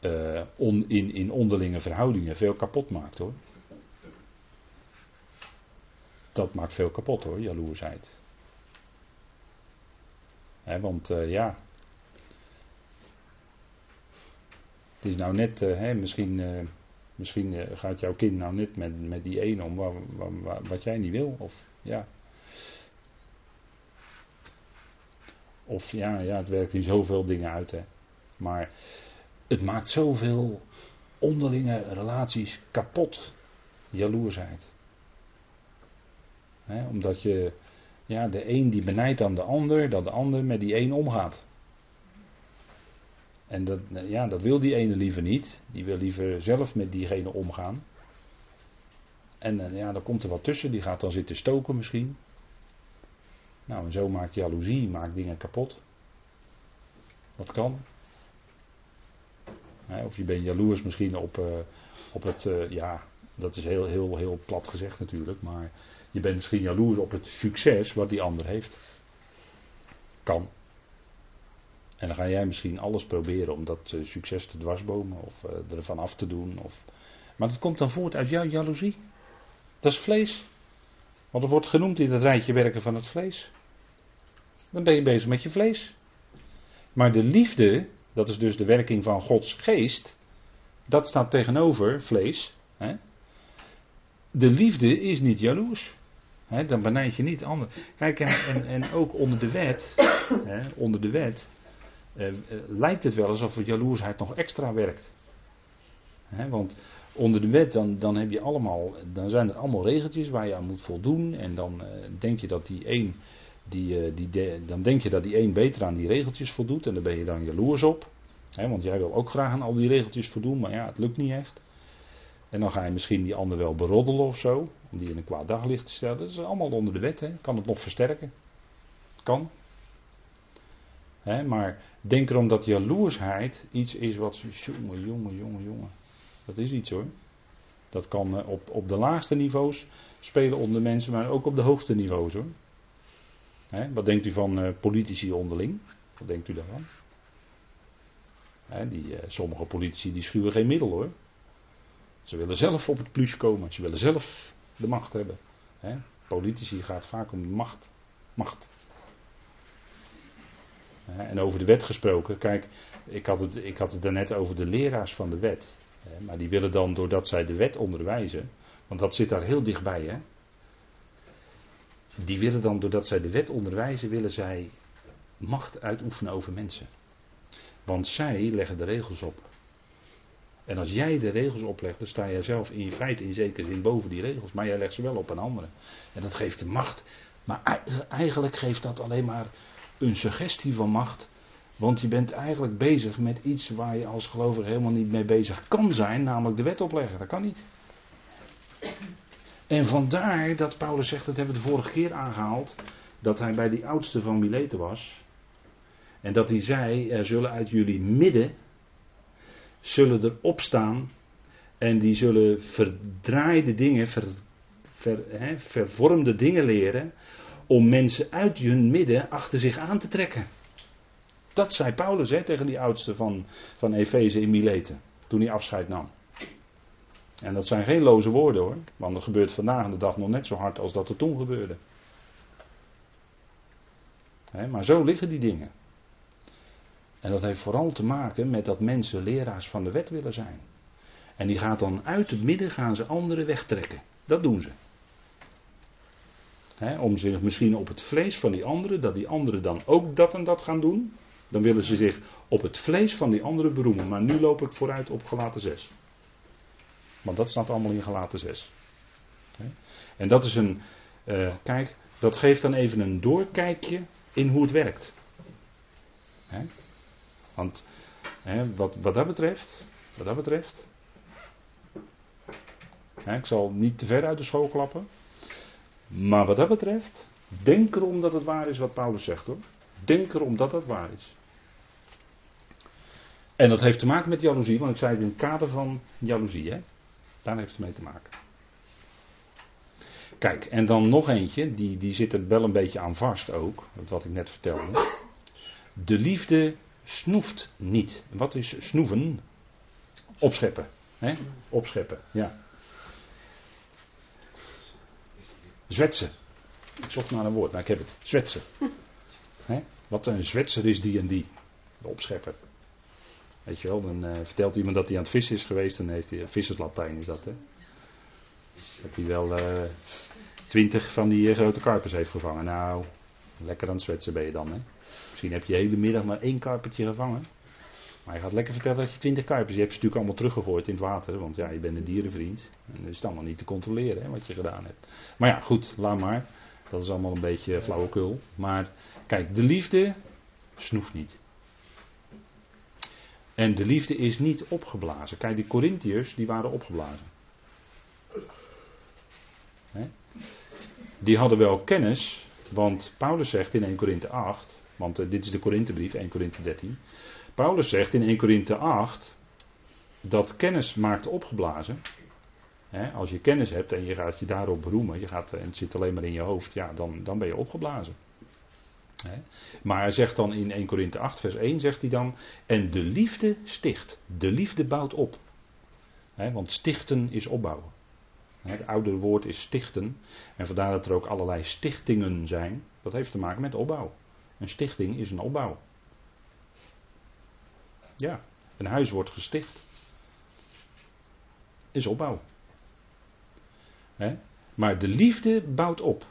uh, on, in, in onderlinge verhoudingen veel kapot maakt hoor dat maakt veel kapot hoor, jaloersheid. want uh, ja. Het is nou net, uh, misschien, misschien gaat jouw kind nou net met, met die ene om wat jij niet wil. Of ja. Of ja, ja, het werkt hier zoveel dingen uit. Hè. Maar het maakt zoveel onderlinge relaties kapot. Jaloersheid omdat je, ja, de een die benijdt aan de ander, dat de ander met die een omgaat. En dat, ja, dat wil die ene liever niet. Die wil liever zelf met diegene omgaan. En eh, ja, dan komt er wat tussen, die gaat dan zitten stoken misschien. Nou, en zo maakt jaloezie, maakt dingen kapot. Dat kan. Of je bent jaloers misschien op, uh, op het, uh, ja, dat is heel, heel, heel plat gezegd natuurlijk, maar je bent misschien jaloers op het succes wat die ander heeft. Kan. En dan ga jij misschien alles proberen om dat uh, succes te dwarsbomen of uh, ervan af te doen. Of... Maar dat komt dan voort uit jouw jaloezie. Dat is vlees. Want er wordt genoemd in het rijtje werken van het vlees. Dan ben je bezig met je vlees. Maar de liefde, dat is dus de werking van Gods geest, dat staat tegenover vlees. Hè? De liefde is niet jaloers dan benijd je niet anderen. Kijk, en, en, ook onder de wet, onder de wet, eh, eh, lijkt het wel alsof jaloersheid nog extra werkt. want onder de wet, dan, dan, heb je allemaal, dan zijn er allemaal regeltjes waar je aan moet voldoen. En dan eh, denk je dat die een, die, die dan denk je dat die een beter aan die regeltjes voldoet. En daar ben je dan jaloers op. want jij wil ook graag aan al die regeltjes voldoen, maar ja, het lukt niet echt. En dan ga je misschien die ander wel beroddelen of zo, om die in een kwaad daglicht te stellen. Dat is allemaal onder de wet, hè. kan het nog versterken. Kan. Maar denk erom dat jaloersheid iets is wat. Jongen, jongen, jongen, jongen. Dat is iets hoor. Dat kan eh, op, op de laagste niveaus spelen onder mensen, maar ook op de hoogste niveaus hoor. wat denkt u van uh, politici onderling? Wat denkt u daarvan? die, eh, sommige politici die schuwen geen middel hoor. Ze willen zelf op het plus komen. Ze willen zelf de macht hebben. Politici gaat vaak om macht. Macht. En over de wet gesproken, kijk, ik had, het, ik had het daarnet over de leraars van de wet. Maar die willen dan, doordat zij de wet onderwijzen, want dat zit daar heel dichtbij, hè. Die willen dan, doordat zij de wet onderwijzen, willen zij macht uitoefenen over mensen. Want zij leggen de regels op. En als jij de regels oplegt, dan sta jij zelf in feite in zekere zin boven die regels. Maar jij legt ze wel op aan anderen. En dat geeft de macht. Maar eigenlijk geeft dat alleen maar een suggestie van macht. Want je bent eigenlijk bezig met iets waar je als gelovige helemaal niet mee bezig kan zijn, namelijk de wet opleggen. Dat kan niet. En vandaar dat Paulus zegt, dat hebben we de vorige keer aangehaald, dat hij bij die oudste van Mileten was. En dat hij zei, er zullen uit jullie midden, zullen er opstaan en die zullen verdraaide dingen, ver, vervormde dingen leren, om mensen uit hun midden achter zich aan te trekken. Dat zei Paulus hè, tegen die oudste van, van Efeze in Mileten, toen hij afscheid nam. En dat zijn geen loze woorden hoor, want dat gebeurt vandaag de dag nog net zo hard als dat er toen gebeurde. maar zo liggen die dingen. En dat heeft vooral te maken met dat mensen leraars van de wet willen zijn. En die gaat dan uit het midden gaan ze anderen wegtrekken. Dat doen ze. Om zich misschien op het vlees van die anderen, dat die anderen dan ook dat en dat gaan doen. Dan willen ze zich op het vlees van die anderen beroemen. Maar nu loop ik vooruit op gelaten 6. Want dat staat allemaal in gelaten 6. En dat is een. Uh, kijk, dat geeft dan even een doorkijkje in hoe het werkt. Want wat, wat dat betreft. Wat dat betreft. ik zal niet te ver uit de school klappen. Maar wat dat betreft. Denk erom dat het waar is wat Paulus zegt hoor. Denk erom dat het waar is. En dat heeft te maken met jaloezie, want ik zei het in het kader van jaloezie. Hè? Daar heeft het mee te maken. Kijk, en dan nog eentje, die, die zit er wel een beetje aan vast ook, wat ik net vertelde. De liefde snoeft niet. Wat is snoeven? Opscheppen. Hè? Opscheppen, ja. Zwetsen. Ik zocht naar een woord, maar ik heb het. Zwetsen. Wat een zwetser is die en die. De opschepper. Weet je wel, dan uh, vertelt iemand dat hij aan het vissen is geweest, dan heeft hij, visserslatijn is dat hè. Dat hij wel uh, twintig van die uh, grote karpers heeft gevangen. Nou, lekker aan het zwetsen ben je dan hè. Misschien heb je de hele middag maar één karpertje gevangen. Maar je gaat lekker vertellen dat je twintig karpers, je hebt ze natuurlijk allemaal teruggegooid in het water, want ja, je bent een dierenvriend. En dat is allemaal niet te controleren hè, wat je gedaan hebt. Maar ja, goed, laat maar. Dat is allemaal een beetje flauwekul. Maar kijk, de liefde snoeft niet. En de liefde is niet opgeblazen. Kijk, die Corinthiërs, die waren opgeblazen. Die hadden wel kennis, want Paulus zegt in 1 Korinthe 8, want uh, dit is de Korinthebrief, 1 Korinthe 13. Paulus zegt in 1 Korinthe 8 dat kennis maakt opgeblazen. als je kennis hebt en je gaat je daarop beroemen, je gaat, en het zit alleen maar in je hoofd, ja, dan, dan ben je opgeblazen. Maar hij zegt dan in 1 Korinthe 8, vers 1, zegt hij dan, en de liefde sticht. De liefde bouwt op. want stichten is opbouwen. Het oude woord is stichten. En vandaar dat er ook allerlei stichtingen zijn. Dat heeft te maken met opbouw. Een stichting is een opbouw. Ja, een huis wordt gesticht. Is opbouw. Maar de liefde bouwt op.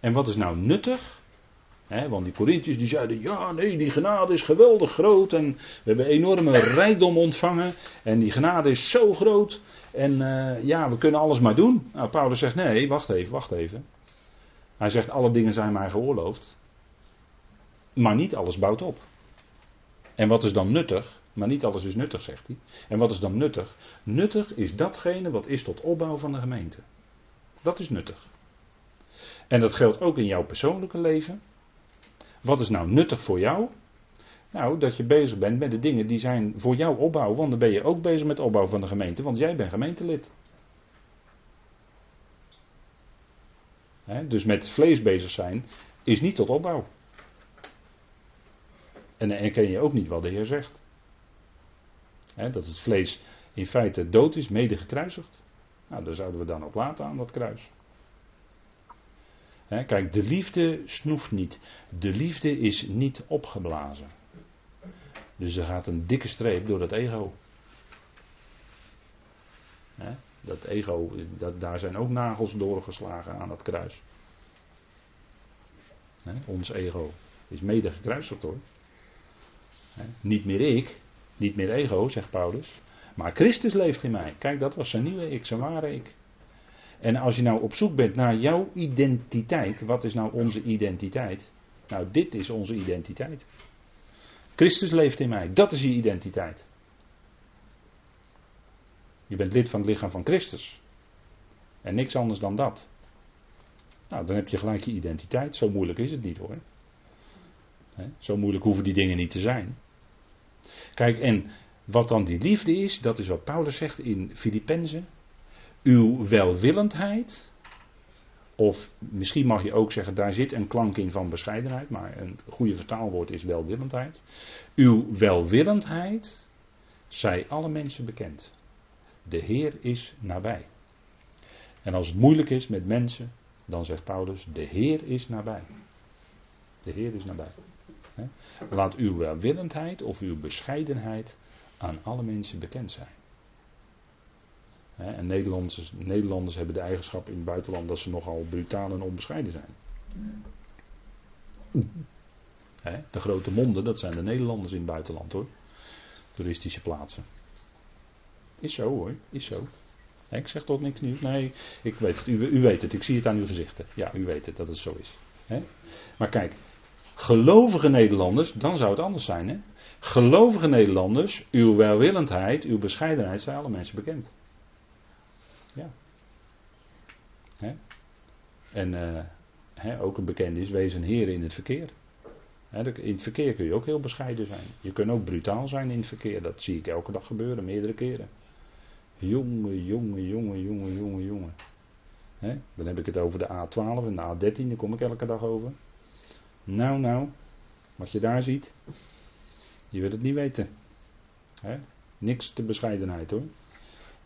En wat is nou nuttig? want die Corinthiërs die zeiden, ja nee, die genade is geweldig groot en we hebben enorme rijkdom ontvangen en die genade is zo groot en uh, ja, we kunnen alles maar doen. Nou, Paulus zegt, nee, wacht even, wacht even. Hij zegt, alle dingen zijn mij geoorloofd, maar niet alles bouwt op. En wat is dan nuttig? Maar niet alles is nuttig, zegt hij. En wat is dan nuttig? Nuttig is datgene wat is tot opbouw van de gemeente. Dat is nuttig. En dat geldt ook in jouw persoonlijke leven. Wat is nou nuttig voor jou? Nou, dat je bezig bent met de dingen die zijn voor jouw opbouw. Want dan ben je ook bezig met opbouw van de gemeente, want jij bent gemeentelid. dus met vlees bezig zijn is niet tot opbouw. En dan erken je ook niet wat de Heer zegt. dat het vlees in feite dood is, mede gekruisigd. Nou, daar zouden we dan ook laten aan dat kruis. kijk, de liefde snoeft niet. De liefde is niet opgeblazen. Dus er gaat een dikke streep door dat ego. dat ego, dat, daar zijn ook nagels doorgeslagen aan dat kruis. ons ego is mede gekruisigd hoor. Niet meer ik, niet meer ego, zegt Paulus. Maar Christus leeft in mij. Kijk, dat was zijn nieuwe ik, zijn ware ik. En als je nou op zoek bent naar jouw identiteit, wat is nou onze identiteit? Nou, dit is onze identiteit. Christus leeft in mij. Dat is je identiteit. Je bent lid van het lichaam van Christus. En niks anders dan dat. Nou, dan heb je gelijk je identiteit. Zo moeilijk is het niet hoor. Zo moeilijk hoeven die dingen niet te zijn. Kijk, en wat dan die liefde is, dat is wat Paulus zegt in Filippenzen. Uw welwillendheid of misschien mag je ook zeggen, daar zit een klank in van bescheidenheid, maar een goede vertaalwoord is welwillendheid. Uw welwillendheid zij alle mensen bekend. De Heer is nabij. En als het moeilijk is met mensen, dan zegt Paulus, de Heer is nabij. De Heer is nabij. Laat uw welwillendheid of uw bescheidenheid aan alle mensen bekend zijn. En Nederlanders, Nederlanders hebben de eigenschap in het buitenland dat ze nogal brutaal en onbescheiden zijn. De grote monden, dat zijn de Nederlanders in het buitenland hoor. Toeristische plaatsen. Is zo hoor, is zo. Ik zeg toch niks nieuws? Nee, ik weet het. U, u, weet het. Ik zie het aan uw gezichten. Ja, u weet het dat het zo is. Maar kijk, gelovige Nederlanders, dan zou het anders zijn. Hè? Gelovige Nederlanders, uw welwillendheid, uw bescheidenheid zijn alle mensen bekend. Ja. Hè? En uh, hè, ook een bekende is, wees een heer in het verkeer. Hè, in het verkeer kun je ook heel bescheiden zijn. Je kunt ook brutaal zijn in het verkeer. Dat zie ik elke dag gebeuren, meerdere keren. Jongen, jongen, jongen, jongen, jongen, jongen. Dan heb ik het over de A12 en de A13, daar kom ik elke dag over. Nou, nou, wat je daar ziet, je wil het niet weten. Niks te bescheidenheid hoor.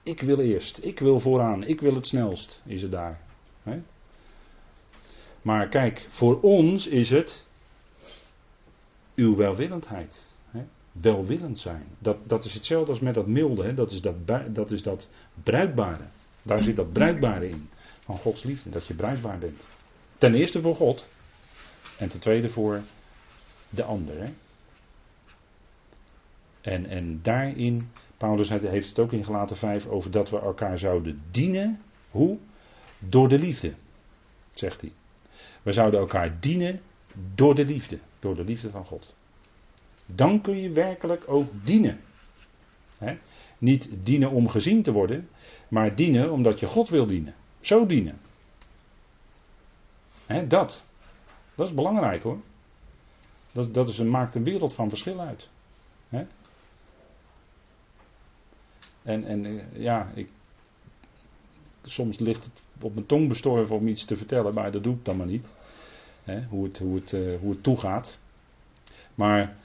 Ik wil eerst, ik wil vooraan, ik wil het snelst, is het daar. Maar kijk, voor ons is het uw welwillendheid. Welwillend zijn. Dat, dat is hetzelfde als met dat milde, Dat, is dat, dat is dat bruikbare. Daar zit dat bruikbare in. Van Gods liefde, dat je bruikbaar bent. Ten eerste voor God. En ten tweede voor de ander. En, en daarin Paulus heeft het ook in gelaten 5 over dat we elkaar zouden dienen. Hoe? Door de liefde, zegt hij. We zouden elkaar dienen door de liefde, door de liefde van God. Dan kun je werkelijk ook dienen. Niet dienen om gezien te worden, maar dienen omdat je God wil dienen. Zo dienen. dat. Dat is belangrijk hoor. Dat, dat is een, maakt een wereld van verschil uit. En, en eh, ja, ik, soms ligt het op mijn tong bestorven om iets te vertellen, maar dat doe ik dan maar niet. hoe, het, hoe, het, uh, hoe het toegaat. Maar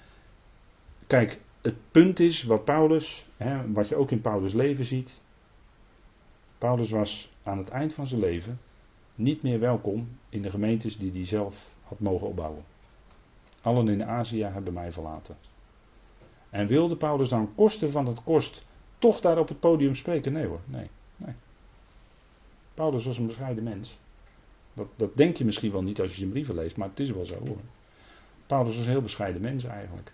kijk, het punt is wat Paulus, wat je ook in Paulus' leven ziet. Paulus was aan het eind van zijn leven niet meer welkom in de gemeentes die hij zelf had mogen opbouwen. Allen in Azië hebben mij verlaten. En wilde Paulus dan kosten van het kost toch daar op het podium spreken? Nee hoor, nee. nee. Paulus was een bescheiden mens. Dat, dat denk je misschien wel niet als je zijn brieven leest, maar het is wel zo hoor. Paulus was een heel bescheiden mens eigenlijk.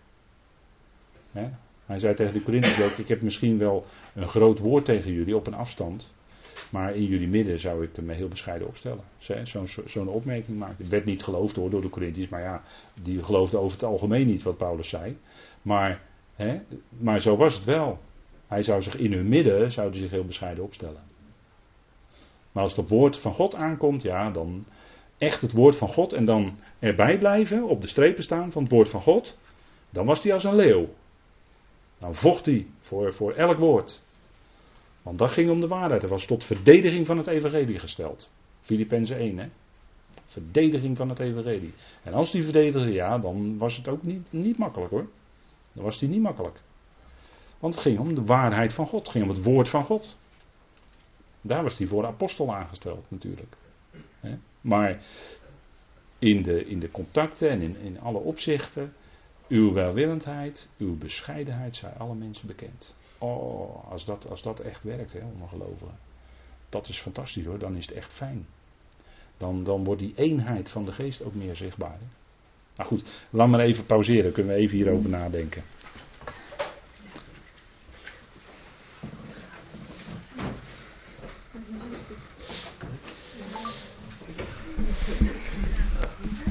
Hij zei tegen de Corinthiërs ook: Ik heb misschien wel een groot woord tegen jullie op een afstand. Maar in jullie midden zou ik me heel bescheiden opstellen. Zo'n zo opmerking maakte. Het werd niet geloofd hoor, door de Corinthiërs, maar ja, die geloofden over het algemeen niet wat Paulus zei. Maar, hè, maar zo was het wel. Hij zou zich in hun midden, zou zich heel bescheiden opstellen. Maar als het op woord van God aankomt, ja, dan echt het woord van God en dan erbij blijven, op de strepen staan van het woord van God, dan was hij als een leeuw. Dan vocht hij voor, voor elk woord. Want dat ging om de waarheid. Hij was tot verdediging van het evangelie gesteld. Filippenzen 1, hè. Verdediging van het evangelie. En als die verdedigde, ja, dan was het ook niet, niet makkelijk hoor. Dan was die niet makkelijk. Want het ging om de waarheid van God. Het ging om het woord van God. Daar was hij voor apostel aangesteld natuurlijk. Maar in de, in de contacten en in, in alle opzichten, uw welwillendheid, uw bescheidenheid zijn alle mensen bekend. Oh, als dat, als dat echt werkt, hè. Dat is fantastisch hoor, dan is het echt fijn. Dan, dan wordt die eenheid van de geest ook meer zichtbaar. Hè? Nou goed, laat maar even pauzeren, kunnen we even hierover nadenken.